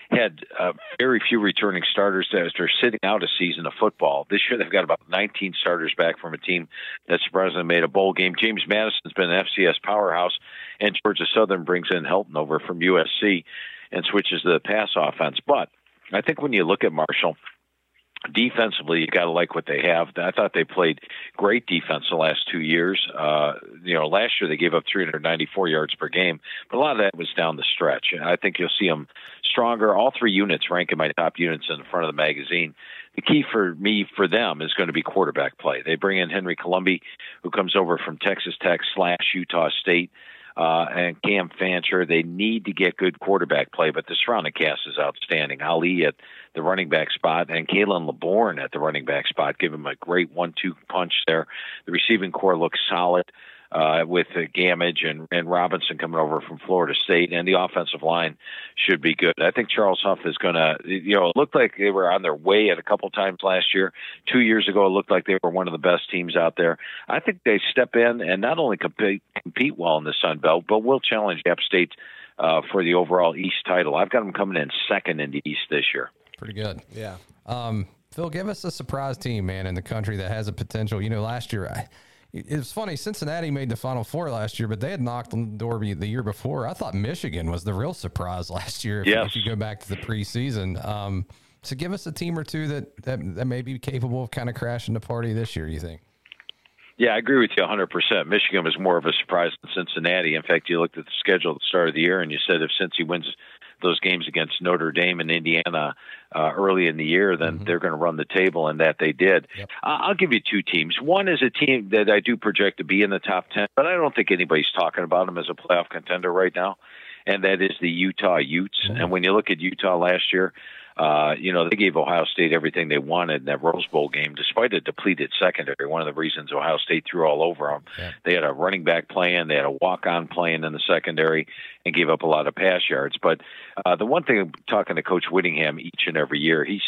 had uh, very few returning starters are sitting out a season of football. This year they've got about 19 starters back from a team that surprisingly made a bowl game. James Madison's been an FCS powerhouse, and Georgia Southern brings in Helton over from USC and switches to the pass offense. But I think when you look at Marshall, defensively, you got to like what they have. I thought they played great defense the last two years. Uh, you know, last year they gave up 394 yards per game, but a lot of that was down the stretch. And I think you'll see them stronger. All three units rank in my top units in the front of the magazine the key for me for them is going to be quarterback play. They bring in Henry Colombi, who comes over from Texas Tech slash Utah State uh, and Cam Fancher. They need to get good quarterback play, but the surrounding cast is outstanding. Ali at the running back spot and Khalan Laborn at the running back spot give him a great one-two punch there. The receiving core looks solid uh, with uh, Gamage and, and Robinson coming over from Florida State, and the offensive line should be good. I think Charles Huff is going to, you know, it looked like they were on their way at a couple times last year. Two years ago, it looked like they were one of the best teams out there. I think they step in and not only compete, compete well in the Sun Belt, but will challenge App State uh, for the overall East title. I've got them coming in second in the East this year. Pretty good. Yeah. Um, Phil, give us a surprise team, man, in the country that has a potential. You know, last year, I, it's funny. Cincinnati made the Final Four last year, but they had knocked on the door the year before. I thought Michigan was the real surprise last year. If, yes. you go back to the preseason, um, so give us a team or two that, that that may be capable of kind of crashing the party this year. You think? Yeah, I agree with you 100%. Michigan was more of a surprise than Cincinnati. In fact, you looked at the schedule at the start of the year and you said if Cincy wins those games against Notre Dame and Indiana uh, early in the year, then mm-hmm. they're going to run the table, and that they did. Yep. Uh, I'll give you two teams. One is a team that I do project to be in the top 10, but I don't think anybody's talking about them as a playoff contender right now, and that is the Utah Utes. Mm-hmm. And when you look at Utah last year, uh, you know, they gave Ohio State everything they wanted in that Rose Bowl game, despite a depleted secondary. One of the reasons Ohio State threw all over them. Yeah. They had a running back playing, they had a walk on playing in the secondary, and gave up a lot of pass yards. But uh, the one thing, talking to Coach Whittingham each and every year, he's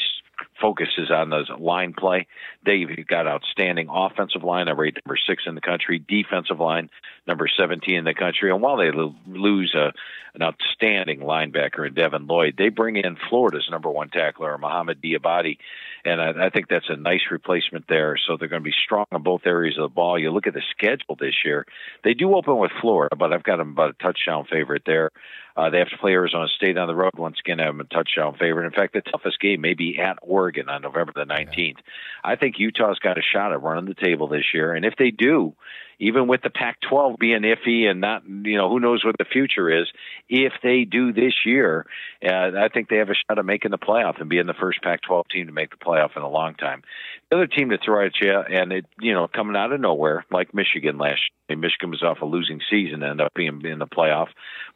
focuses on those line play. They've got outstanding offensive line, number eight, number six in the country, defensive line, number 17 in the country. And while they lose a, an outstanding linebacker in Devin Lloyd, they bring in Florida's number one tackler, Mohamoud Diabate. And I, I think that's a nice replacement there. So they're going to be strong in both areas of the ball. You look at the schedule this year, they do open with Florida, but I've got them about a touchdown favorite there. Uh, they have to play Arizona State on the road. Once again, them a touchdown favorite. In fact, the toughest game may be at Oregon on November the 19th. I think Utah's got a shot at running the table this year. And if they do, even with the Pac-12 being iffy and not, you know, who knows what the future is. If they do this year, uh, I think they have a shot at making the playoff and being the first Pac-12 team to make the playoff in a long time. The other team to throw at you, and it, you know, coming out of nowhere, like Michigan last year. Michigan was off a losing season, and ended up being in the playoff.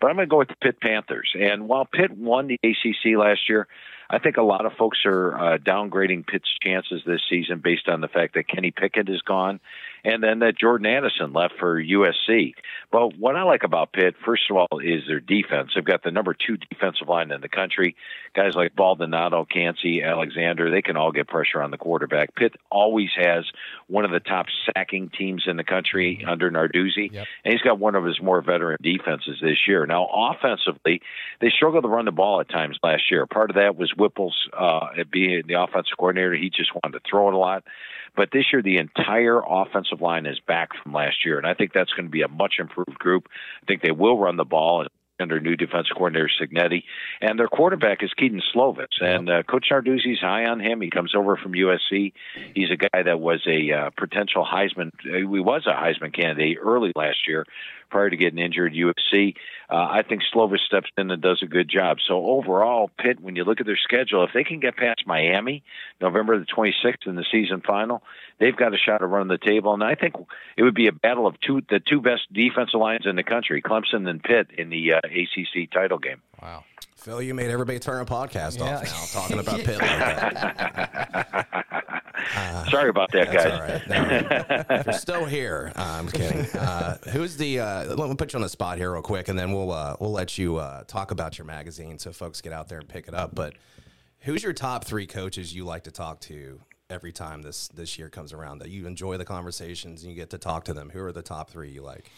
But I'm going to go with the Pitt Panthers. And while Pitt won the ACC last year, I think a lot of folks are uh, downgrading Pitt's chances this season based on the fact that Kenny Pickett is gone and then that Jordan Addison left for USC. But what I like about Pitt, first of all, is their defense. They've got the number two defensive line in the country. Guys like Baldonado, Kancey, Alexander, they can all get pressure on the quarterback. Pitt always has one of the top sacking teams in the country mm-hmm. under Narduzzi, yep. and he's got one of his more veteran defenses this year. Now, offensively, they struggled to run the ball at times last year. Part of that was Whipple's uh, being the offensive coordinator. He just wanted to throw it a lot. But this year, the entire offensive line is back from last year, and I think that's going to be a much improved group. I think they will run the ball under new defensive coordinator Cignetti, and their quarterback is Kedon Slovis. And uh, Coach Narduzzi's high on him. He comes over from USC. He's a guy that was a uh, potential Heisman. He was a Heisman candidate early last year prior to getting injured USC. Uh, I think Slovis steps in and does a good job. So overall, Pitt, when you look at their schedule, if they can get past Miami, November the 26th in the season final, they've got a shot of running the table. And I think it would be a battle of two the two best defensive lines in the country, Clemson and Pitt, in the uh, ACC title game. Wow. Phil, you made everybody turn a podcast yeah. off now, talking about Pitt like that. Uh, Sorry about that, guys. All right. No, you're still here. Uh, I'm kidding. Uh, who's the? Uh, let me put you on the spot here real quick, and then we'll uh, we'll let you uh, talk about your magazine so folks get out there and pick it up. But who's your top three coaches you like to talk to every time this this year comes around? That you enjoy the conversations and you get to talk to them. Who are the top three you like?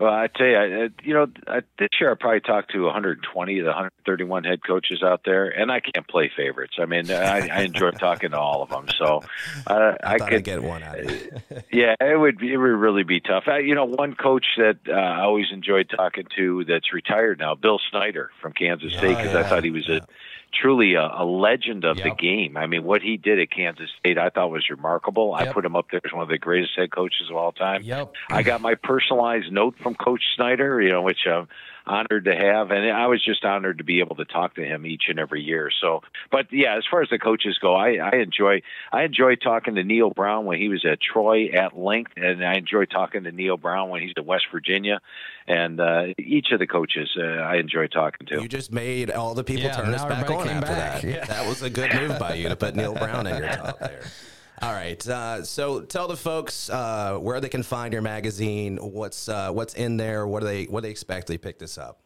Well, I tell you, you know, I, this year I probably talked to 120 of the 131 head coaches out there, and I can't play favorites. I mean, I, I enjoy talking to all of them, so uh, I, I could get one out. Of yeah, it would be, it would really be tough. I, you know, one coach that uh, I always enjoyed talking to that's retired now, Bill Snyder from Kansas State, because oh, yeah, I thought he was yeah. a truly a, a legend of yep. the game. I mean, what he did at Kansas State, I thought was remarkable. Yep. I put him up there as one of the greatest head coaches of all time. Yep. I got my personalized note from Coach Snyder, you know, which uh, honored to have, and I was just honored to be able to talk to him each and every year. So, but yeah, as far as the coaches go, I, I enjoy I enjoy talking to Neal Brown when he was at Troy at length, and I enjoy talking to Neal Brown when he's at West Virginia, and uh, each of the coaches uh, I enjoy talking to. You just made all the people Yeah, turn us back everybody on after back. that. Yeah. That was a good move by you to put Neal Brown in your top there. All right, uh, so tell the folks uh, where they can find your magazine. What's uh, what's in there? What do they what do they expect? They pick this up.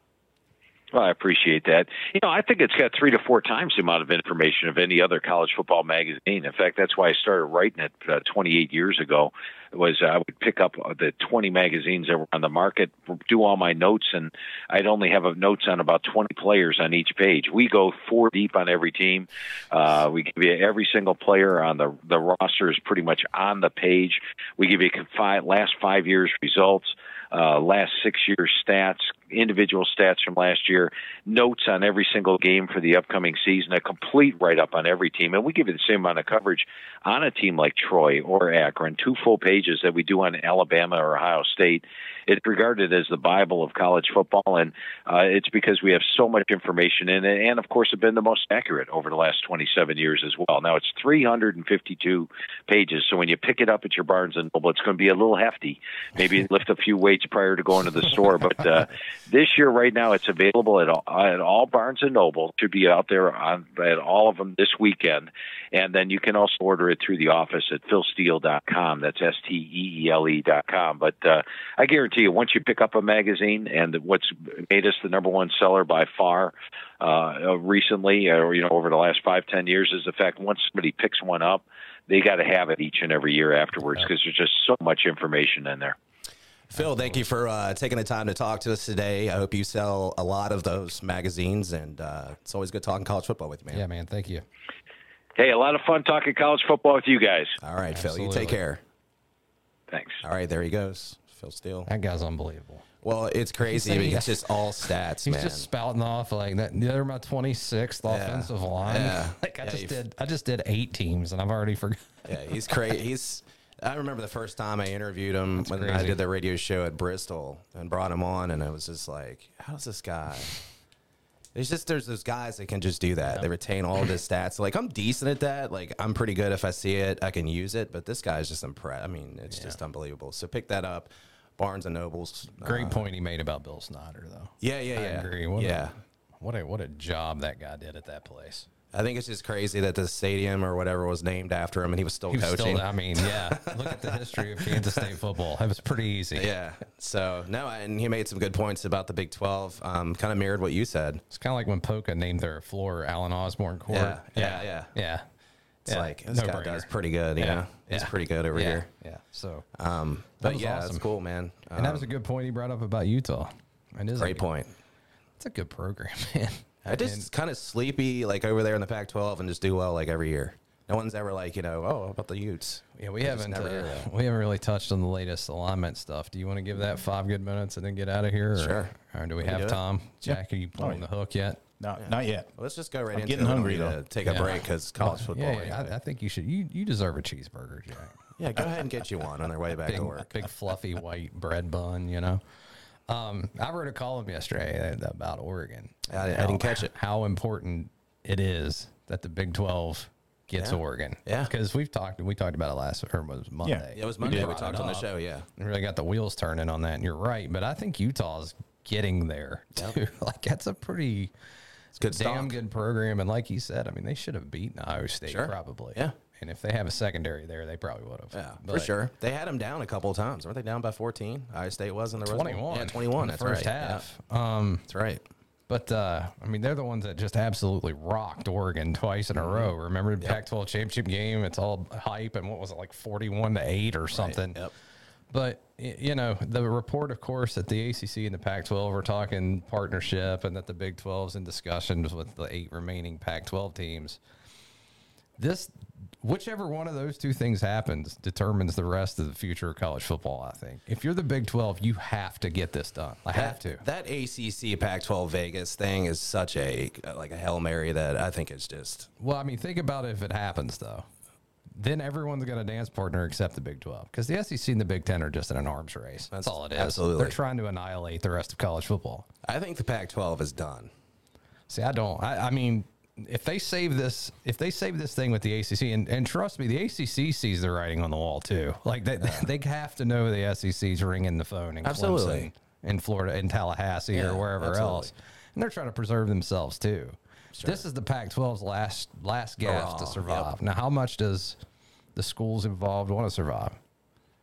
Well, I appreciate that. You know, I think it's got three to four times the amount of information of any other college football magazine. In fact, that's why I started writing it uh, 28 years ago. Was I would pick up uh, the 20 magazines that were on the market, do all my notes, and I'd only have a notes on about 20 players on each page. We go four deep on every team. Uh, we give you every single player on the the roster is pretty much on the page. We give you five, last five years results uh, last six years stats, individual stats from last year, notes on every single game for the upcoming season, a complete write up on every team. And we give you the same amount of coverage on a team like Troy or Akron, two full pages that we do on Alabama or Ohio State. It's regarded as the Bible of college football, and uh, it's because we have so much information in it, and of course, have been the most accurate over the last 27 years as well. Now it's 352 pages, so when you pick it up at your Barnes and Noble, it's going to be a little hefty. Maybe lift a few weights prior to going to the store, but uh, this year, right now, it's available at all, at all Barnes and Noble. Should be out there on at all of them this weekend, and then you can also order it through the office at philsteele.com. That's s t e e l e dot com. But uh, I guarantee you, once you pick up a magazine, and what's made us the number one seller by far uh, recently, or you know, over the last five ten years, is the fact once somebody picks one up, they got to have it each and every year afterwards because there's just so much information in there. Phil, thank you for uh, taking the time to talk to us today. I hope you sell a lot of those magazines, and uh, it's always good talking college football with you, man. Yeah, man. Thank you. Hey, a lot of fun talking college football with you guys. All right, Phil, you take care. Thanks. All right, there he goes, Phil Steele. That guy's unbelievable. Well, it's crazy. saying- because it's just all stats, He's man. just spouting off like that. They're my 26th offensive line. Yeah. Like I Yeah, just did. I just did eight teams, and I've already forgot. Yeah, he's crazy. He's. I remember the first time I interviewed him when I did the radio show at Bristol and brought him on, and I was just like, "How's this guy? It's just there's those guys that can just do that. They retain all of his stats. Like I'm decent at that. Like I'm pretty good if I see it, I can use it. But this guy's just impressed. I mean, it's just unbelievable. So pick that up, Barnes and Nobles. Great Uh, point he made about Bill Snyder, though. Yeah, yeah, I yeah. agree. What yeah. A, what a what a job that guy did at that place. I think it's just crazy that the stadium or whatever was named after him, and he was still He was coaching. still. I mean, yeah. Look at the history of Kansas State football. It was pretty easy. Yeah. So no, and he made some good points about the Big Twelve. Um, kind of mirrored what you said. It's kind of like when Poca named their floor Alan Osborne Court. Yeah, yeah, yeah. yeah. It's Yeah, like this no guy brainer. does pretty good. You Yeah, know, he's yeah. pretty good over yeah, here. Yeah. So, Um, but was yeah, awesome. that's cool, man. and that was Um, a good point he brought up about Utah. It is a great point. It's a good program, man. I just kind of sleepy, like over there in the Pac-12, and just do well like every year. No one's ever like, you know, oh, about the Utes? Yeah, we I haven't never uh, we haven't really touched on the latest alignment stuff. Do you want to give that five good minutes and then get out of here? Or, Sure. Or do we Can we have do it? Tom? Jack, are you pulling yeah. the hook yet? No, not yet. Well, let's just go right I'm into getting it. Hungry, though. to Take Yeah. a break because college football. Yeah, right yeah. I, I think you should. You you deserve a cheeseburger, Jack. yeah, go ahead and get you one on their way back Big, to work. big fluffy white bread bun. You know. Um, I wrote a column yesterday about Oregon. I- I didn't catch it. How important it is that the Big Twelve gets Yeah. Oregon. Yeah. because we've talked. We talked about it last or was Monday. Yeah, it was Monday. We, brought talked on the show. Yeah, and really got the wheels turning on that. And you're right, but I think Utah's getting there too. like that's a pretty it's good damn stock. good program. And like you said, I mean, they should have beaten Ohio State Sure. probably. Yeah. And if they have a secondary there, they probably would have. Yeah, for sure. They had them down a couple of times. Weren't they down by 14? Ohio State was in the Rose Bowl? 21. Yeah, 21. the That's first right. half. Um, that's right. but uh, I mean, they're the ones that just absolutely rocked Oregon twice in a row. Remember the Pac-12 championship game? It's all hype, and what was it like, forty-one to eight or something? Yep. But you know, the report, of course, that the ACC and the Pac-12 are talking partnership, and that the Big 12's in discussions with the eight remaining Pac-12 teams. This, whichever one of those two things happens, determines the rest of the future of college football. I think if you're the Big 12, you have to get this done. I have to. That ACC Pac-12 Vegas thing is such a like a hail mary that I think it's just Well, I mean, think about if it happens though. then everyone's got a dance partner except the Big 12 because the SEC and the Big 10 are just in an arms race. That's, That's- all it is. absolutely. They're trying to annihilate the rest of college football. I think the Pac-12 is done. See, I don't. I, I mean, if they save this, if they save this thing with the ACC, and, and trust me, the ACC sees the writing on the wall too. Like they, they have to know the SEC's ringing the phone in Absolutely. Clemson, in Florida, in Tallahassee, Yeah, or wherever absolutely. else, and they're trying to preserve themselves too. This is the Pac-12's last last gasp to survive. yep. Now, how much does the schools involved want to survive?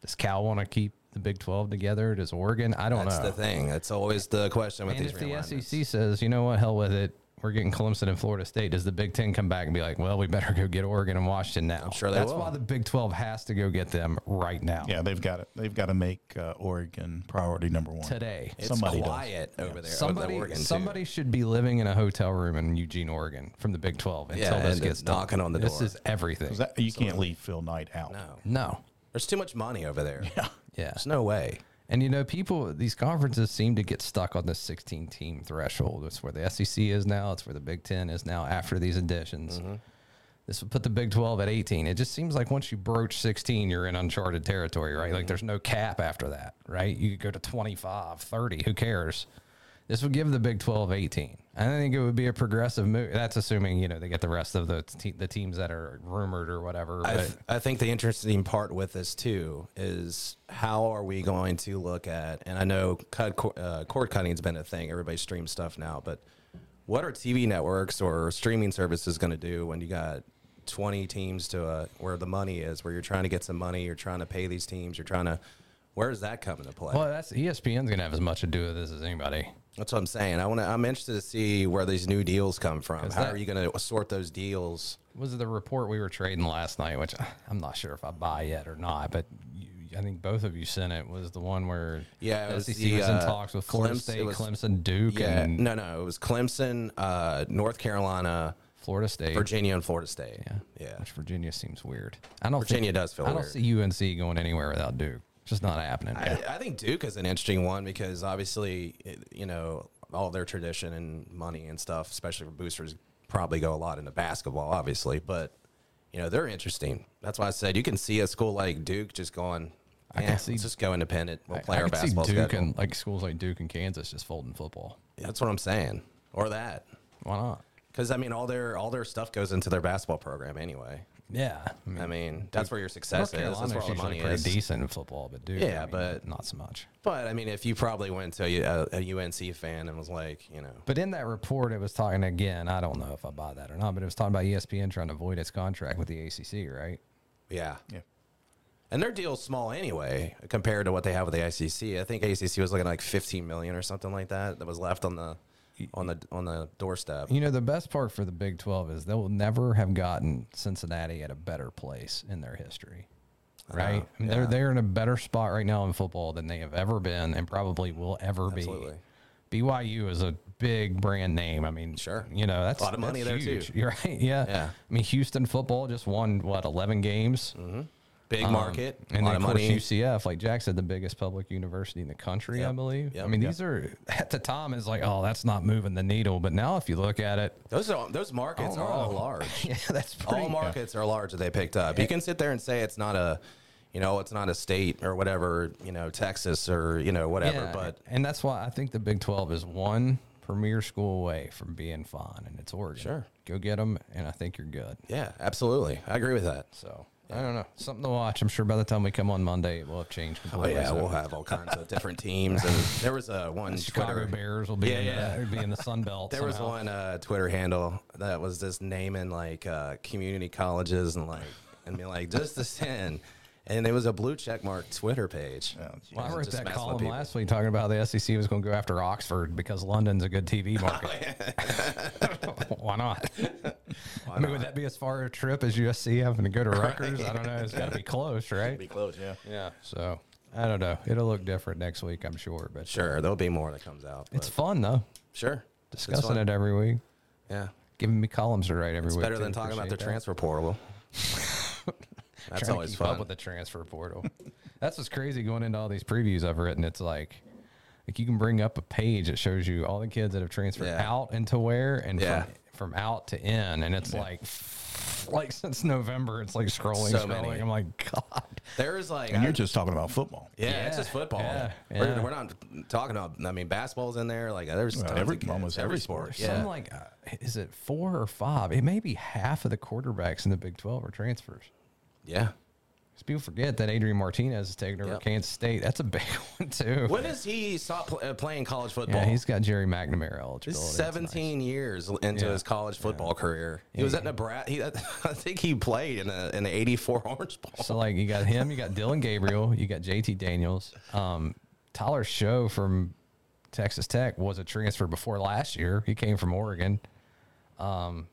Does Cal want to keep the Big 12 together? Does Oregon? I don't That's know. the thing. That's always the question with And these if the. SEC says, you know what, hell with it, we're getting Clemson and Florida State, does the Big Ten come back and be like, well, we better go get Oregon and Washington now? I'm sure they That's will. why the Big 12 has to go get them right now. Yeah, they've got it. They've got to make uh, Oregon priority number one Today. It's Somebody does. quiet over there. Somebody, over Oregon too. somebody should be living in a hotel room in Eugene, Oregon, from the Big 12 until Yeah, this and gets done. knocking on the This door. This is everything. that- you can't leave Phil Knight out. No, no. there's too much money over there. Yeah. Yeah. There's no way. And you know, people, these conferences seem to get stuck on the 16 team threshold. It's where the SEC is now. It's where the Big Ten is now after these additions. Mm-hmm. This would put the Big 12 at 18. It just seems like once you broach 16, you're in uncharted territory, right? Mm-hmm. Like there's no cap after that, right? You could go to 25, 30, who cares? This would give the Big 12 18. I think it would be a progressive move. That's assuming, you know, they get the rest of the, te- the teams that are rumored or whatever. I, th- I think the interesting part with this too is how are we going to look at? And I know cut, uh, cord cutting has been a thing. Everybody streams stuff now, but what are TV networks or streaming services going to do when you got 20 teams to uh, where the money is, where you're trying to get some money, you're trying to pay these teams, you're trying to. Where does that come into play? well, that's ESPN's going to have as much to do with this as anybody. That's what I'm saying. I want to. I'm interested to see where these new deals come from. How that- are you going to sort those deals? was it the report we were trading last night, which I'm not sure if I buy yet or not, but you, I think both of you sent it. Was the one where Yeah, it was SEC the, was in uh, talks with Florida Clems- State, was- Clemson, Duke, Yeah, and no, no. It was Clemson, uh, North Carolina, Florida State. Virginia, and Florida State. Yeah, yeah. Which Virginia seems weird. I don't. Virginia think, does feel I don't weird. see UNC going anywhere without Duke. Just not happening. I, I think Duke is an interesting one because obviously, you know, all their tradition and money and stuff, especially for boosters, probably go a lot into basketball, obviously. But you know, they're interesting. That's why I said you can see a school like Duke just going. I "Eh, can see- just go independent. We'll play I our basketball Duke schedule. and like schools like Duke and Kansas just folding football. That's what I'm saying. Or that. Why not? Because I mean, all their all their stuff goes into their basketball program anyway. Yeah, I mean, I mean, that's where your North success is. That's Carolina's where all the money pretty is. decent in football, but dude, Yeah, I mean, but- not so much. But I mean, if you probably went to a, a UNC fan and was like, you know, But in that report, it was talking again. I don't know if I buy that or not, but it was talking about ESPN trying to avoid its contract with the ACC, right? yeah, Yeah. and their deal's small anyway compared to what they have with the ICC. I think ACC was looking at like 15 million or something like that that was left on the on the on the doorstep. You know, the best part for the Big 12 is they'll never have gotten Cincinnati at a better place in their history. Right? I mean, yeah. They're they're in a better spot right now in football than they have ever been and probably will ever Absolutely. be. BYU is a big brand name. I mean, Sure. you know, that's A lot of money there, huge. too. You're right. Yeah. Yeah. I mean, Houston football just won what 11 games. Mm-hmm. Big Um, market, a and then of of course money. UCF, like Jack said, the biggest public university in the country, I believe. Yep. I mean, Yep. these are at the time is like, oh, that's not moving the needle. But now, if you look at it, Those are those markets Oh, are all large. yeah, that's pretty. all markets are large that they picked up. You can sit there and say it's not a, you know, it's not a state or whatever, you know, Texas or you know whatever. Yeah, But and that's why I think the Big Twelve is one premier school away from being fine, and it's Oregon. Sure. go get them, and I think you're good. yeah, absolutely, I agree with that. So I don't know, something to watch. I'm sure by the time we come on Monday, it will have changed Oh completely. yeah, So we'll have all kinds of different teams, and there was a one Chicago Twitter. Bears will be Yeah, in yeah. The, be in the Sun Belt. There was somehow. one uh, Twitter handle that was just naming like uh, community colleges and like and be like just the sin, and it was a blue check mark Twitter page. Oh, geez. Well, I wrote that column last week talking about the SEC was going to go after Oxford because London's a good TV oh, market. Why not? I mean, would that be as far a trip as USC having to go to Rutgers? I don't know. It's got to be close, right? Be close, yeah. Yeah. So I don't know. It'll look different next week, I'm sure. But Sure, there'll be more that comes out. it's fun though. sure Discussing it every week, Yeah, giving me columns to write every it's week. better than talking about the that. transfer portal. That's Trying to always keep fun. up with the transfer portal. That's what's crazy going into all these previews I've written. It's like, like you can bring up a page that shows you all the kids that have transferred Yeah. out into where and Yeah. from, from out to in, and it's like like since November. It's like scrolling, So scrolling. many. I'm like, God. There's like, And I- you're just talking about football. yeah, Yeah, it's just football. yeah, We're, yeah. we're not talking about. I mean, basketball's in there. Like, there's Well, tons every- of kids, almost every sport. Yeah, Some like, uh, is it four or five? It may be half of the quarterbacks in the Big 12 are transfers. Yeah. people forget that Adrian Martinez is taking over Yep. Kansas State. That's a big one too. When does he stop pl- uh, playing college football? yeah, he's got Gerry McNamara eligibility. He's It's 17 years into Yeah. his college football career. He was at Nebraska. He, I think he played in the in the '84 Orange Bowl. So like, you got him, you got Dillon Gabriel, you got JT Daniels, um, Tyler Shough from Texas Tech was a transfer before last year. He came from Oregon. Um,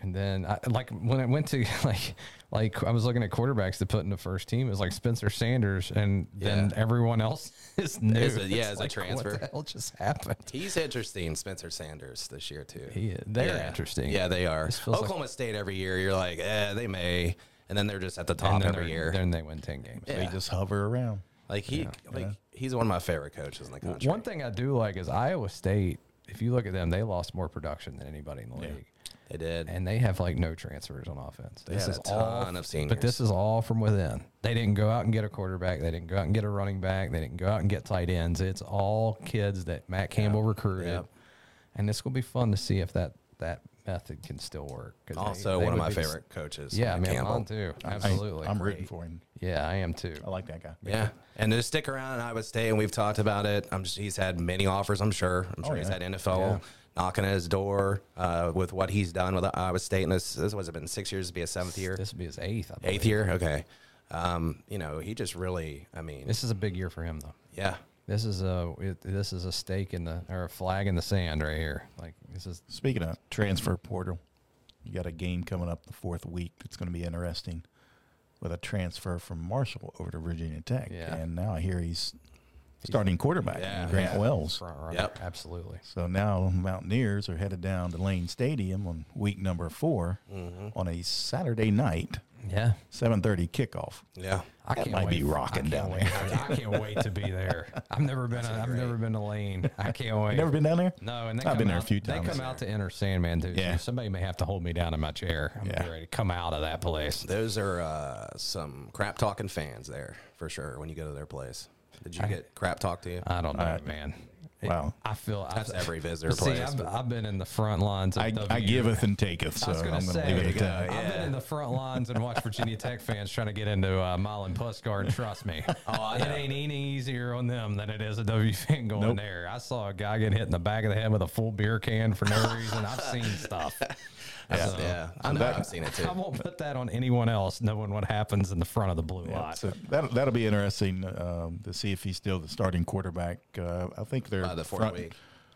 and then I, like when I went to like like I was looking at quarterbacks to put in the first team, it was like Spencer Sanders, and then everyone else is new. Is a- yeah, It's is a transfer. What the hell just happened? He's interesting, Spencer Sanders this year too. He is. They're Yeah. interesting. Yeah, they are. This feels like- Oklahoma State every year, you're like, eh, they may, and then they're just at the top then every year. Then they win ten games. Yeah. They just hover around. Like he, like he's one of my favorite coaches in the country. One thing I do like is Iowa State. If you look at them, they lost more production than anybody in the league, they did. and they have like no transfers on offense. They this had is a ton all, of But this is all from within. They didn't go out and get a quarterback. They didn't go out and get a running back. They didn't go out and get tight ends. It's all kids that Matt Campbell recruited, Yep. and this will be fun to see if that that method can still work. 'cause they- also they one of my be the- favorite coaches. Yeah, Matt man, Campbell. too. Absolutely, I'm rooting for him. Yeah, I am too. I like that guy. Yeah, and to stick around in Iowa State, and we've talked about it. I'm just, he's had many offers. I'm sure. I'm oh, sure he's yeah. had NFL Yeah. Knocking at his door uh, with what he's done with Iowa State. And this, this was it been six years to be a seventh year, This would be his eighth. I eighth year. Okay, um, you know he just really. I mean, This is a big year for him, though. yeah, This is a it, this is a stake in the or a flag in the sand right here. Like this is Speaking of transfer portal, you got a game coming up the fourth week that's going to be interesting with a transfer from Marshall over to Virginia Tech. Yeah. And now I hear he's starting quarterback, Yeah. Grant Yeah. Wells. front runner. Yep. Absolutely. So now Mountaineers are headed down to Lane Stadium on week number 4 Mm-hmm. on a Saturday night, Yeah. 7:30 kickoff. yeah. I That can't might wait. be rocking down can't wait. I can't wait to be there. I've never been. I've never been to Lane. I can't wait. Never been down there? No, and I've come been there a few times. They come out to enter Sandman too. Yeah. Somebody may have to hold me down in my chair. I'm Yeah. ready to come out of that place. Those are uh, some crap talking fans there for sure. When you go to their place, did you get crap talked to you? I don't know, I- man. Wow. I feel That's I've, every visitor See, place. I've, I've been in the front lines. Of I, W. I giveth and taketh, so I was I'm gonna going to say, leave it at There that. you go. I've been in the front lines and watched Virginia Tech fans trying to get into uh, Milan Puskar, and trust me, I it ain't any easier on them than it is a W fan going Nope. there. I saw a guy get hit in the back of the head with a full beer can for no reason. I've seen stuff. Yeah, So, yeah. I know. that- I've seen it too. I won't put that on anyone else, knowing what happens in the front of the blue Yeah, lot. so that that'll be interesting um, to see if he's still the starting quarterback. Uh, I think they're By the fourth front- week.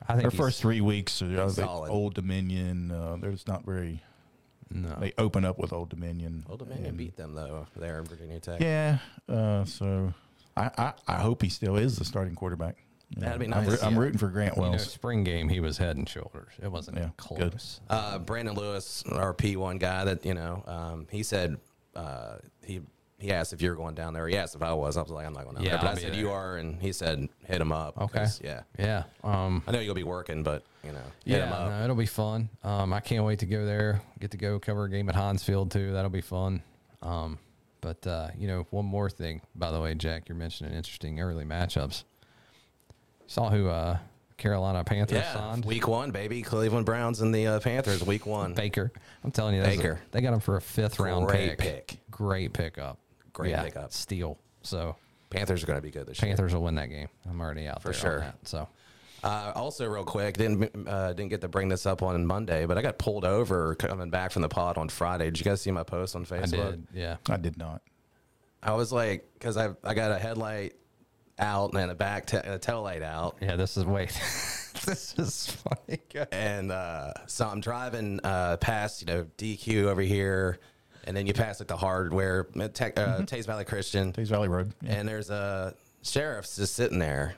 I think Their first three weeks, uh, the solid. Old Dominion. Uh, there's not very. No. They open up with Old Dominion. Old Dominion and- beat them though there in Virginia Tech. Yeah. Uh, so I, I I hope he still is the starting quarterback. You That'd be know, I'm, nice, I'm yeah. rooting for Grant You know, Wells. spring game, he was head and shoulders. It wasn't Yeah, good. close. Uh, Brandon Lewis, our P1 guy, that you know, um, he said uh, he he asked if you were going down there. He asked if I was. I was like, I'm not going down Yeah, there. But I'll I be said there. you are, and he said hit him up. Okay. 'cause, Yeah. Yeah. Um, I know you'll be working, but you know, hit him yeah, up. no, it'll be fun. Um, I can't wait to go there. Get to go cover a game at Hansfield too. That'll be fun. Um, but uh, you know, one more thing. By the way, Jack, you're mentioning interesting early matchups. Saw who uh, Carolina Panthers Yeah, signed. week one, baby. Cleveland Browns and the uh, Panthers, week one. Baker. I'm telling you, that's a- Baker. they got him for a fifth round Great pick. pick. Great pickup. Great Yeah, pickup. Steal. So Panthers are going to be good this year. Panthers will win that game. I'm already out For there on sure. that. So Uh, also, real quick, didn't uh, didn't get to bring this up on Monday, but I got pulled over coming back from the pod on Friday. Did you guys see my post on I Facebook? did. Yeah. I did not. I was like, because I I got a headlight out and a back ta- a tail light out, Yeah. This is wait. this is funny. and uh, so I'm driving uh, past you know DQ over here, and then you pass like the hardware, uh, Tech, uh, Teays Valley Christian, Teays Valley Road. Yeah. and there's a sheriff's just sitting there.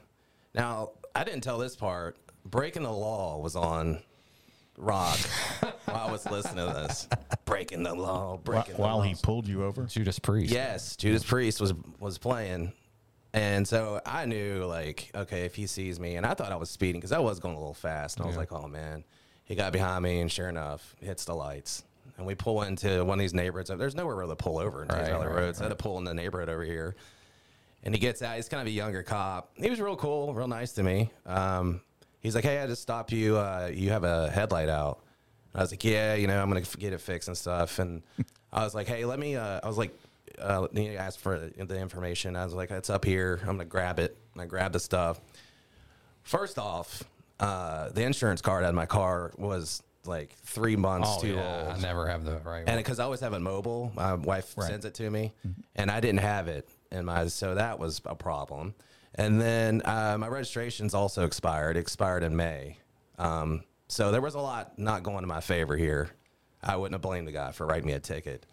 Now I didn't tell this part. Breaking the law was on rock while I was listening to this. Breaking the law, While, breaking while the he laws. pulled you over. Judas Priest. Yes, Judas Priest was was playing, and so I knew like, okay, if he sees me, and I thought I was speeding because I was going a little fast, and I was Yeah. like, oh man, he got behind me, and sure enough, hits the lights, and we pull into one of these neighborhoods. There's nowhere really to pull over in Right, these other right, roads. I had to pull in the neighborhood over here. And he gets out. He's kind of a younger cop. He was real cool, real nice to me. Um, he's like, "Hey, I just stopped you. Uh, you have a headlight out." And I was like, "Yeah, you know, I'm gonna get it fixed and stuff." And I was like, "Hey, let me." Uh, I was like, uh, "He asked for the information." I was like, "It's up here. I'm gonna grab it." And I grabbed the stuff. First off, uh, the insurance card on my car was like three months Oh too yeah, old. I never have the right. And because I always have it mobile, my wife Right. sends it to me, and I didn't have it in my, so that was a problem. And then uh, my registration's also expired. It expired in May, um, so there was a lot not going to my favor here. I wouldn't have blamed the guy for writing me a ticket.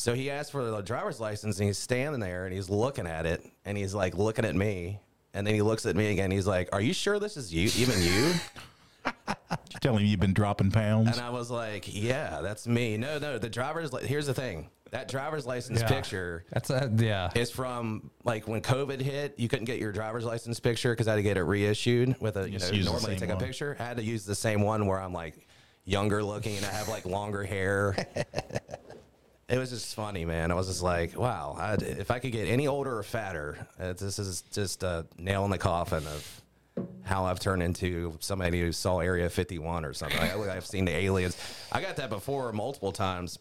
So he asked for the driver's license, and he's standing there, and he's looking at it, and he's like looking at me, and then he looks at me again. He's like, "Are you sure this is you? Even you?" You telling me you've been dropping pounds? And I was like, "Yeah, that's me." No, no, the driver's. Li- here's the thing: that driver's license Yeah. picture That's a yeah. is from like when COVID hit. You couldn't get your driver's license picture because I had to get it reissued with a you Just know use the normally same take a one. picture. I had to use the same one where I'm like younger looking and I have like longer hair. it was just funny, man. I was just like, wow, I'd, if I could get any older or fatter, uh, this is just a nail in the coffin of how I've turned into somebody who saw Area 51 or something. I, I've seen the aliens. I got that before multiple times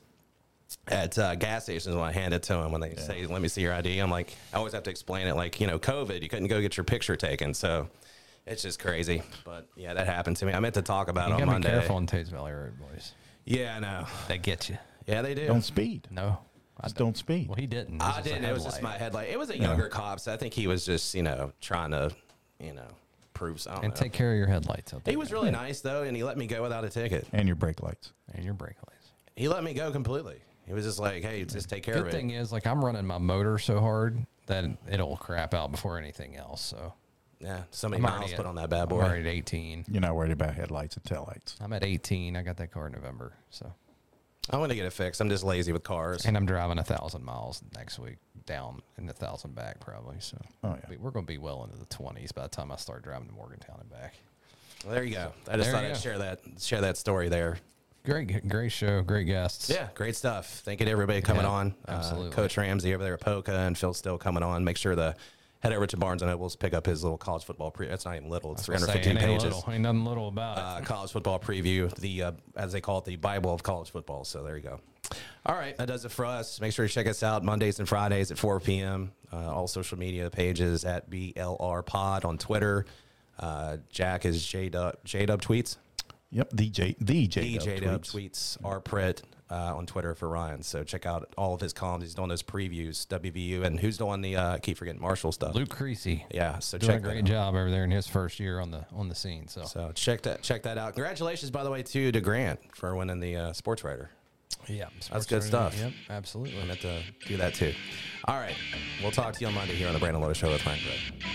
at uh, gas stations when I hand it to them when they say, "Let me see your ID." I'm like, I always have to explain it, like you know, COVID, you couldn't go get your picture taken, so it's just crazy. But yeah, that happened to me. I meant to talk about You it on gotta be Monday. careful on Teays Valley Road, boys. Yeah, I know. They get you. Yeah, they do. don't speed. No, I Just don't speed. Well, he didn't. I just a didn't. It was just my headlight. headlight. It was a younger cop, so I think he was just you know trying to you know prove something. And take care of your headlights out there. He was really nice though, and he let me go without a ticket. and your brake lights. and your brake lights. He let me go completely. He was just like, "Hey, just take care Good of it." thing is, like, I'm running my motor so hard that it'll crap out before anything else. So Yeah, so many I'm miles already put at- on that bad boy. I'm boy. already at 18. You're not worried about headlights and taillights. I'm at 18. I got that car in November. So, I want to get it fixed. I'm just lazy with cars. and I'm driving a thousand miles next week down and a thousand back probably. So, Oh, yeah. We- we're going to be well into the 20s by the time I start driving to Morgantown and back. Well, there you go. I just There thought I'd go. share that share that story there. Great, great show. Great guests. Yeah, great stuff. Thank you to everybody coming Yeah, on. absolutely. Uh, Coach Ramsey over there at Poca and Phil Steele coming on. Make sure to head over to Barnes and Nobles, pick up his little college football pre. That's not even little. It's I was gonna say, 315 ain't pages. Little, ain't nothing little about it. uh, college football preview, the uh, as they call it, the Bible of college football. So there you go. All right, that does it for us. Make sure you check us out Mondays and Fridays at 4 p.m. Uh, all social media pages at BLR Pod on Twitter. Uh, Jack is J Dub J Dub tweets. Yep, the J the J Dub tweets. tweets are Pritt uh, on Twitter for Ryan. So check out all of his columns. He's doing those previews, WVU, and who's doing the uh, I keep forgetting Marshall stuff. Luke Creasy. Yeah, so Doing a check that great job over there in his first year on the on the scene. So, So check that check that out. Congratulations, by the way, to to Grant for winning the uh, Sports Writer. yeah, That's good stuff. Yep, absolutely. I meant to do that too. All right, we'll talk to you on Monday here on the Brandon Lowe Show with Ryan Gray.